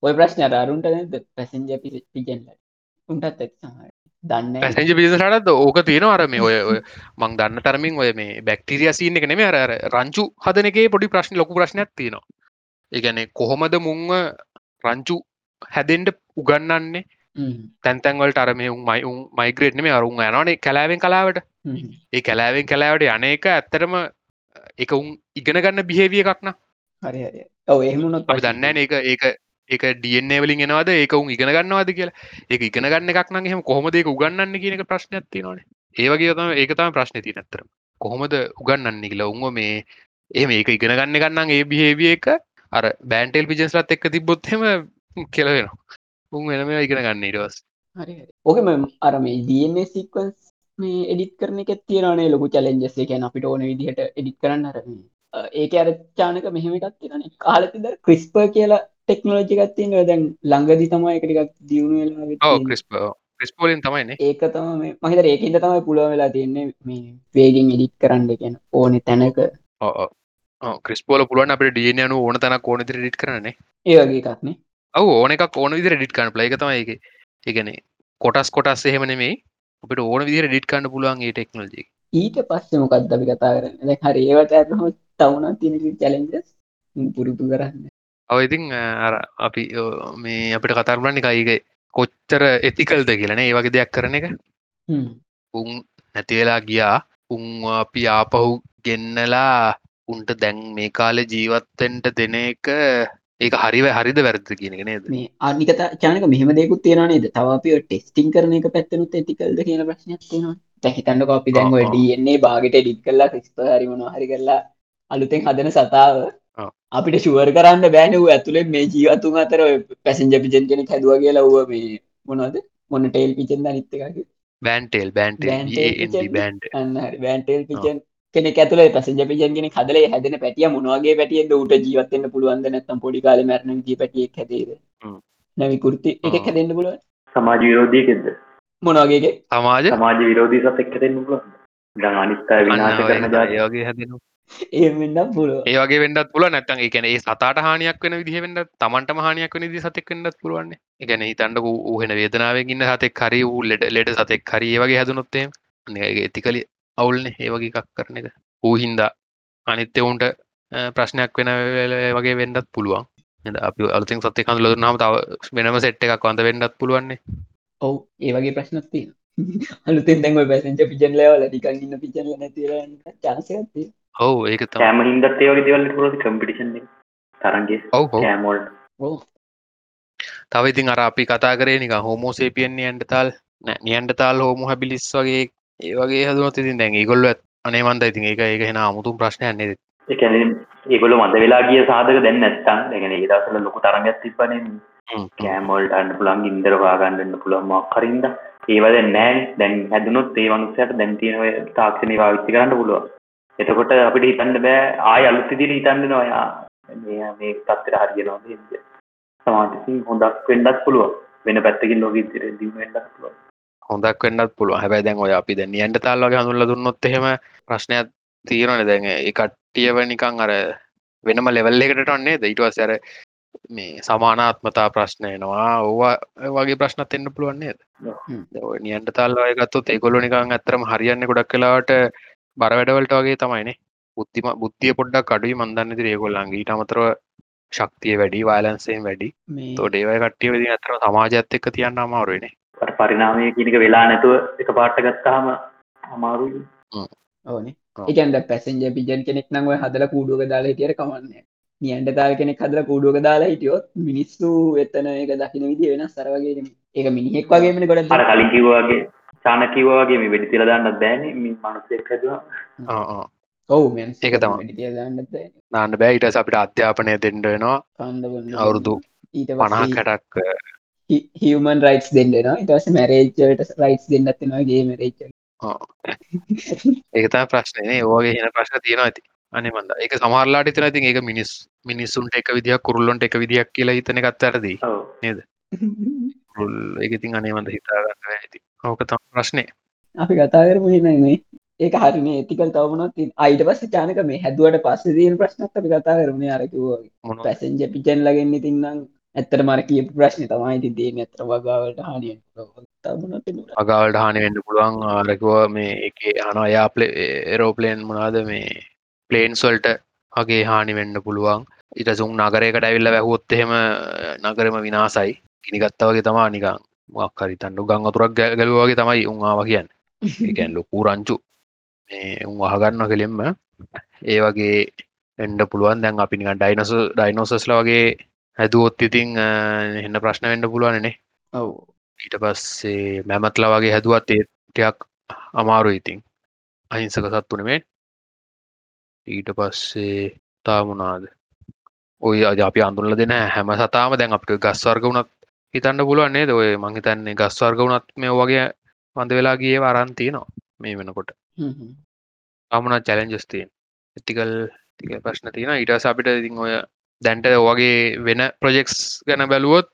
ඔය ප්‍රශ්න අරුන්ට පැසෙන්ජ පිජන්ල උන්ටත් දන්න පැසෙන්ජ පිසටත් ඕක තියෙන අර මේ ඔය මං දන්න තරමින් ඔය මේ බැක්ටිරිය සින්න එක නෙම අර රංචු හදනගේ පොඩි ප්‍රශ්න ලොකු ප්‍රශ්නයක් තියෙනවා. ඒගැන කොහොමද මුංව රංචු හැදෙන්ට උගන්නන්නේ තැන්තැන්වලට අරම උන් මයි උන් මයිග්‍රේට්න මේ අරුන් යනනේ කැලාවෙන් කලාවට. ඒ කැලාවෙන් කලාවට යන එක ඇත්තරම එක උන් ඉගෙන ගන්න බිහේවිය එකක්න හරි හරි. ඔව එහෙමුණොත් අපි දන්න ඒක ඒක ඒක ඩියන්නේ වලින් එනවාද? ඒක උන් ඉගෙන ගන්නවාද කියලා. ඒක ඉගෙන ගන්න එකක් නම් එහෙම කොහොමද ඒක උගන්නන්න කියන එක ප්‍රශ්නයක් තියෙනවානේ. ඒ වගේ තමයි ඒක තමයි ප්‍රශ්නේ තියෙන අතර කොහොමද උගන්නන්නේ කියලා? උන්ව මේ එහෙම ඒක ඉගෙන ගන්න ගන්නම් ඒ බිහේවිය එක අර බෑන්ටෙල් පිජන්ස්ලත් එක්ක තිබ්බොත් එහෙම කෙලවෙනවා උන් වෙනම ඉගෙන ගන්න ඊටස් හරි ඕකම අර මේ DNA සික්වන්ස් මේ එඩිත් කරන එක තියෙනනේ ලොකු චලෙන්ජස් එකන අපිට ඕන විදිහට එඩිත් කරන්න අරම ඒක අර චානක මෙහෙමටත් තියෙන කාලතිද ක්‍රිස්ප කියලා ටෙක්නෝජිකත් තියෙන දැන් ළඟදි තමයි එකටිකක් දියුණු ක්‍රිස්පෝලින් තමයින ඒක තම මහිතර ඒකන්ද තමයි පුළුව වෙලා තියන්නේ මේ වේගෙන් එඩිත් කරන්න කියන ඕනෙ තැනක. ක්‍රිස්පෝල පුළුවන් අපට ඩියනයනු ඕන තැන ඕන ඩිට කරන්නේ ඒ වගේ එකක්නේ ඔව ඕන එකක් ඕන විදිර ඩිට් කන්න ප්ලයික තමයි එක එකන කොටස් කොටස් එහෙම නෙමේ අපට ඕන විදිර ඩිට් කන්න පුළුවන් ඒ ටෙක්නෝජි ඊට පස්සේ මොකක්ද අපි කතා කරන්න? හරි ඒවට ඇතම තවුණ තින චලෙන්ජස් පුරුදු කරන්න. ඔව ඉතින් අර අපි මේ අපිට කතරබන්න එකයික කොච්චර එතිකල්ද කියලන ඒ වගේ දෙයක් කරන එක. උන් නැතිවෙලා ගියා. උන් අපි ආපහු ගෙන්නලා උන්ට දැන් මේ කාලෙ ජීවත්තෙන්ට දෙන එක ඒක හරිව හරිද වැරද කියනක නේද? මේ අනිකත චානක මෙහම දෙකුත් තියෙන නේද? තවපිය ටෙස්ටිං කරන එක පැත්තනුත් ඇතිකල්ද කියන ප්‍රශ්නයක් තියෙනවා. තැහිතන්න කොපි දැන්ව. ඩන්නේ බාගට ඩික් කල්ලා ක්‍රිස්ප හරිමන හරි කරලා අලුතෙන් හදන සතාව. අපිට ශුවර් කරන්න බෑනව ඇතුළේ මේ ජීවතුන් අතර පැසෙන්ජ පිජන් කෙනෙ හැදවා කියලා වුව මේ මොනවද? මොන ටේල් පිචෙන්ද නිත්තකගේ බෑන්ටෙල් අන්න බෑන්ටේල් පිචන් කෙනෙ ඇතුල පැසෙන්ජ පිජන්ගෙන කදල හැදන පැටිය මොනවාගේ පැටිය ට ජීවත්තන්න පුළුවන්ද නැත්තම් පොඩි කාල මරන පැටියෙක් හැදේද? හ්ම්. නැවි කුෘති එක. හැදෙන්න්න පුළුව සමාජ විරෝධයකෙද? මොනවාගේගේ සමාජ? සමාජ විරෝධී සත් එක්කතෙන්න පුළුවන් දැන් අනිත්තා විනාශ කරන ජාතිය ඒගේ හැදෙන ඒමෙන්න්න පුළුව ඒ වගේ වෙන්නත් පුල නැත්තන් එකන ඒ සතාට හානියක් වෙන විදිහ වෙන්න තමන්ට හානියක් වන දි සතෙක් වෙන්නත් පුළුවන් එකන හිතන්ඩ ඌහෙන වේදනාවකින්න සතෙක් හරි වූ ලෙඩ ලෙඩ සතෙක් ඒ වගේ හැදුනොත්තේ ඇතිකලි අවුල්න. ඒ වගේ එකක් කරන එක. ඌහින්දා අනිත්‍යවුන්ට ප්‍රශ්නයක් වෙන වගේ වෙන්නත් පුළුවන්. අපි අලුතින් සතය කඳු ලදුනාම තව වෙනම සෙට් එකක් වන්ද වෙන්නත් පුළුවන්නේ. ඔවු. ඒ වගේ ප්‍රශ්නත්තිය අලුතෙන් දැන්ව පැසෙන්ච පිජන්ලවල ටිකන් ඉන්න පිචල නැතිර චාසයත්තිය ඔවු ඒක තම හින්දත් ඒ වගේ දෙවල් පුරති කම්පිටිෂන් තරන්ගේ ඔව් ඕ තව ඉතින් අර අපි කතා කරේ නික හෝමෝසේපියන්නේ ඇන්ට තල් නියන්ට තාල් හෝම හැබිලිස් වගේ ඒ වගේ හදුනත් ඉතින් දැන් ඒගොල්ල අනේ මන්ද ඉතින් ඒක ඒක හෙන අමුතුම් ප්‍රශ්නයන්නේ එකන ඒගොල මද වෙලා ගිය සාධක දැන් නැත්තන් දැගෙන ඒ දසල ලොකු තරගත් තිබනේ කෑමෝල්ට අන්න පුළන් ඉන්දර වාගන්නන්න පුළුවන් මක්කරින්ද ඒවද නෑ දැන් හැදනුත් ඒ වනුසයට දැන්තියනව තාක්ෂණය පාවිච්චි කරන්න පුළුව එතකොට අපිට හිතන්න බෑ ආය අලුත්තිදිර හිතන්න නොයා මේ මේ තත්තර හරිගෙනවා සමාජසින් හොඳක් වෙන්නත් පුළුව වෙන පැත්තකින් ලෝක ඉදිර දිම වෙන්නත් පුළුව හොඳක් වෙන්නත් පුළුව හැබැයි දැන් ඔය අපි දැන් නියන්ට තාල්ලගේ හඳුල්ල දුන්නොත් එහෙම ප්‍රශ්නයක් තීරණ දැන් ඒ කට්ටියව නිකං අර වෙනම ලෙවල් එකට ඔන්නේ දයිටවස් ඇර මේ සමානාත්මතා ප්‍රශ්නයනවා ඕවා වගේ ප්‍රශ්නත් එන්න පුළුවන්න්නේද නියන්ට තල්ල ගත්තුත් ඒගොල්ලො නිකං ඇතරම හරියන්න ගොඩක් කලාවට බර වැඩවලට වගේ තමයිනේ බුද්ධිම බුද්ධිය පොඩ්ඩක් අඩුයි මන්දන්න ඊට අමතරව ශක්තිය වැඩි වාලන්සයෙන් වැඩි. ඒවයි කට්ටිය වෙදි අතර සමාජත් එක්ක තියන්න අමාරුවනේ පරිනාමය කියනක වෙලා නැතුව එක පාට ගත්තාම අමාරුයි. ඕනේ. එකන්ද පැසෙන්ජ පිජන් කෙනෙක් නංව හදල කූඩුවක දාලා හිටියට කමන්න. නියන්ට තාල් කෙනෙක් හදල කූඩුවක දාලා හිටියොත් මිනිස්සු එතන එක දකින විදි වෙන සරවගේ ඒක මිනිහෙක් වගේමන ගොඩ අර කලින් කිව්වාගේ චානකිවවාගේ මේ වැඩි තිරදන්න දෑන මනුස්සෙක් හැදවා. ඔවු ඒක තමා. නාන්න බෑ. ඉට අපිට අධ්‍යාපනය දෙෙන්ඩනවා අවුරුදු ඊට පණහක් කැටක් හිමන් රයිටස් දෙන්නවා ඉටස මැරේජ්ට රයිටස් දෙන්නත්තිනවාගේ මරේච් ඒකතා ප්‍රශ්නයනේ ඕගේ හෙන ප්‍රශ්න තියෙන ඇති අනේ මන්ද. එක සමහරලාට තින ඉතින් ඒක මිනිස් මිනිස්සුන්ට එක විදිහක් කුරුල්ලොන්ට එක විදිහක් කියලා හිතන එකත් ඇරදී රුල් එකඉතින් අනේමන්ද හිතාගන්න ඇති ඕක තම ප්‍රශ්නය අපි කතා කරපු හිනන්නේ ඒක හරිනේ ඒතිකල් තවමනත් අයිට පස්ස චානක මේ හැදුවට පස්ස දීන ප්‍රශ්නත් අපි කතා කරන අරකිවගේ මොන පැසෙන්ජ පිචන් ලගෙන් ඉතින්නම් ඇත්තට මර කිය ප්‍රශ්න තමයි ති දේ ඇතර වගාවට හානිය අගවල්ට හානි වෙන්න පුළුවන්. ආරකුව මේ එක හන අයා පලේ එරෝපලේන් මොනාද මේ පලේන්ස්වල්ට වගේ හානි වෙන්න පුළුවන්. ඉට සුම් නගරයකට ඇවිල්ල වැැහුවොත් එහෙම නගරම විනාසයි ගිනිගත්තාවගේ තමා නිකං මක්හරි තන්නු ගං අතුරක් ගැලුවගේ තමයි උන්ආව කියන්න එකැන් ලොකූ රංචු උන් අහගන්න කෙළෙම්ම ඒ වගේ එන්ඩ පුළුවන් දැන් අපි නිකන් ඩයිනස ඩයිනෝසස්ල වගේ හැදුවොත් ඉතිං එන්න ප්‍රශ්න වෙන්න පුළුවනනේ ඔව් ඊට පස්සේ මැමත්ලා වගේ හැදුවත් ඒටයක් අමාරු ඉතින් අහිංසක සත්තුනමේ ඊට පස්සේ තාමුණනාද ඔය අද අපි අඳුරල දෙන හැම සතාම දැන් අපට ගස්වර්ග වුණත් හිතන්න පුළුවන්න්නේ ද ඔය මංහිතන්නේ ගස්වර්ග වුණත් මේ වගේ වඳ වෙලා ගිය වරන්තියනවා මේ වෙනකොට. අමුණ චැලෙන්ජස්තියෙන් ඇතිකල් තික ප්‍රශ්න තියෙන ඉටස අපිට ඉතින් ඔය දැන්ට වගේ වෙන ප්‍රජෙක්ස් ගැන බැලුවොත්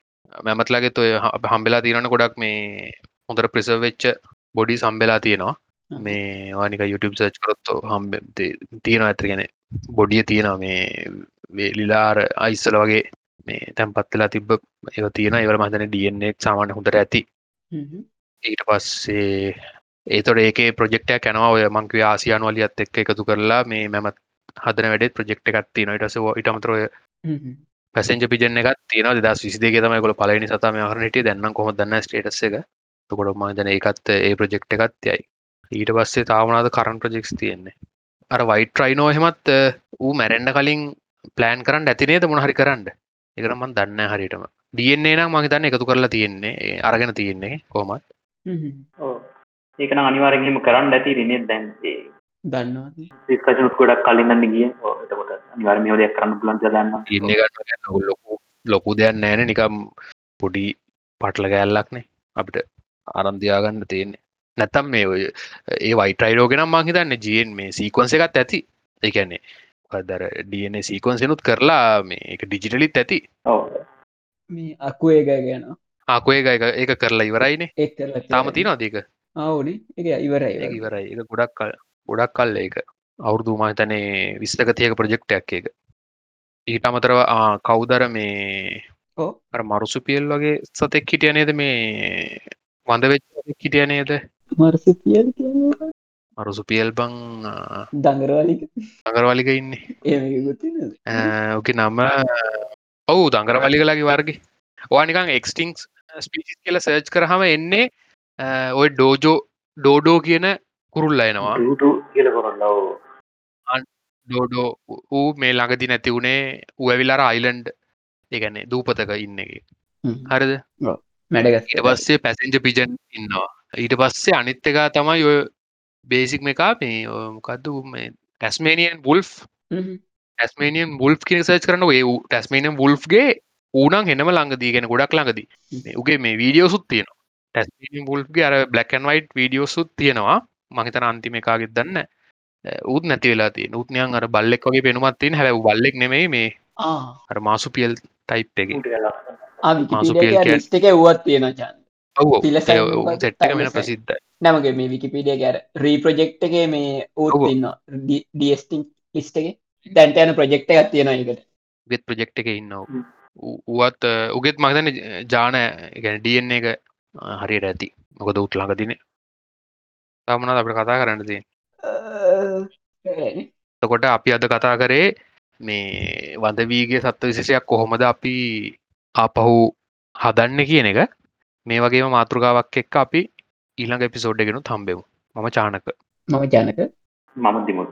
මැමත්ලාගෙත් ඔය හම්බෙලා තියෙනන ගොඩක් මේ හොඳර ප්‍රිසර් වෙච්ච බොඩි සම්බෙලා තියෙනවා. මේ වානික YouTube සච් කරොත්තු හම්බ තියෙන ඇතරගෙන බොඩිය තියෙනවා මේ ලිලාර අයිස්සල වගේ මේ තැන්පත්වෙලා තිබ්බ ඒ තියෙන ඒවර මතන ඩියනෙක් සාමාන්‍ය හොඳර ඇති. ඊට පස්සේ ඒතොට ඒක ප්‍රජෙක්ටය කැනවා ඔය මංකව ආසියානු වලියත් එක්ක එකතු කරලා මේ මැමත් හදන වැඩ ප්‍රජෙක්් එකත් තියන ඉටස ඉටමතරය පැසෙන්ජ පිජන එකත් තියන දස් විසිදේ තම කොල පලනි සතම හරනට දැන්න කොහ දන්න ස්ටේටස එක? තකොට මදන ඒකත් ඒ ප්‍රජෙක්් එකත් යයි. ඊට පස්සේ තාවනාද කරන් ප්‍රජෙක්ස් තියෙන්නේ? අර වයිට ට්‍රයිනෝ හෙමත් ඌ මැරෙන්ඩ කලින් ප්ලෑන් කරන්න ඇතිනේද මොනහරි කරන්න එකරමන් දන්න හරිටම දියන්නේ නම් මහිතන්න එකතු කරලා තියෙන්නේ අරගෙන තියෙන්නේ කොමත් ඒකන අනිවාරගෙම කරන්න ඇති රිනෙ දැන් දන්නවා ිස්කශනුත් ගොඩක් කලින්න්න ගිය? එතකොට අනිවාර්මය දෙයක් කරන්න පුලන් දන්න ඉන්න ලොකු ලොකු දෙයක් නෑන නිකම් පොඩි පටල ගෑල්ලක්නේ අපිට අරන්දයාගන්න තියෙන්නේ. නැතම් මේ ඔය ඒ වයිටයිරෝගෙනම් මහිතන්න ජයෙන් මේ සීකොන්ස එකත් ඇති. එකන්නේ දර ඩන සීකොන්සනුත් කරලා මේ එක ඩිජිටලිත් ඇති. මේ අකු ඒක ගැන. ආකුේ එක ඒක කරලා ඉවරයිනේ. එක් තාම තින අදක ආවනේ. එක ඉවරයි ඉවරයි. එක ගොඩක් කල් ගොඩක් කල්ල ඒක. අවුරදු මහිතනේ විස්තකතියක ප්‍රජෙක්්ටක් එක ඊට අමතරව කවුදර මේ අර මරුසු පියල් වගේ සතෙක් හිටිය නේද? මේ වඳ වෙච් හිටිය නේද? මර්ස පියල් මරුසු පියල් බං දඟරවාලික. අගරවලික ඉන්න. ඕක නම ඔවු දංගර වලිකලාගේ වර්ග වානිකං එක්ස්ටිංස් ස්පිසිස් කියල සර්ච් කරහම එන්නේ ඔය ඩෝජෝ ඩෝඩෝ කියන කුරුල්ල එනවා. ඩෝඩෝ ඌ මේ ළඟදි නැති වුණේ උවවිලාර අයිලන්ඩ් ඒගැන්නේ දූපතක ඉන්න එක. හරිද? මැඩග පස්සේ පැසෙන්ජ පිජන් ඉන්නවා. ඊට පස්සේ අනිත්ත එක තමයි ඔය බේසික් එකා මේ මොකක්ද මේ ටැස්මේනියන් බුල්ෆ් ටැස්මේනියන් බුල්් කිය සච් කරන ඒ ටැස්මේනියන් බුල්්ගේ ඌනං හෙනම ළඟදී ගෙන ගොඩක් ළඟදී උගේ මේ වීඩියෝ සුත් තියෙන ටැස්මේනියන් බුල්්ගේ අර බ්ලක්න් වයිට් වීඩියෝ සුත් තියෙනවා මහිතන අන්තිම එකගෙත් දන්න උත් නැති වෙලා තිය උත්නයන් අර බල්ලෙක් වගේ පෙනුමත් තින් හැව බල්ලෙක් නෙමයි මේ අර මාසු පියල් ටයිප් එක ලිස්ට එක වුවත් තියෙන චන් සෙට්ක වෙන ප්‍රසිද්ධ නමගේ මේ විකිපිඩිය ගැර රීප්‍රජෙක්් එක මේ ඌත් ඉන්න ඩස්ටිං ලිස්ට එක. දැන්ට යන ප්‍රජෙක්් එකක් තියෙන එකට ගෙත් ප්‍රජෙක්් එක ඉන්න උවත් උගෙත් මගතන ජාන ගැන ඩන්න එක හරියට ඇති. මොකද උත් ළඟ තින තමනත් අපට කතා කරන්න තිය තකොට අපි අද කතා කරේ මේ වඳවීගේ සත්ව විශෂයක් කොහොමද අපි ආපහු හදන්න කියන එක. මේ වගේම මාතෘකාවක් එක්ක අපි ඊළඟ එපිසෝඩ් එකෙනු තම්බෙමු මම චානක. මම ජනක මම දිමුත්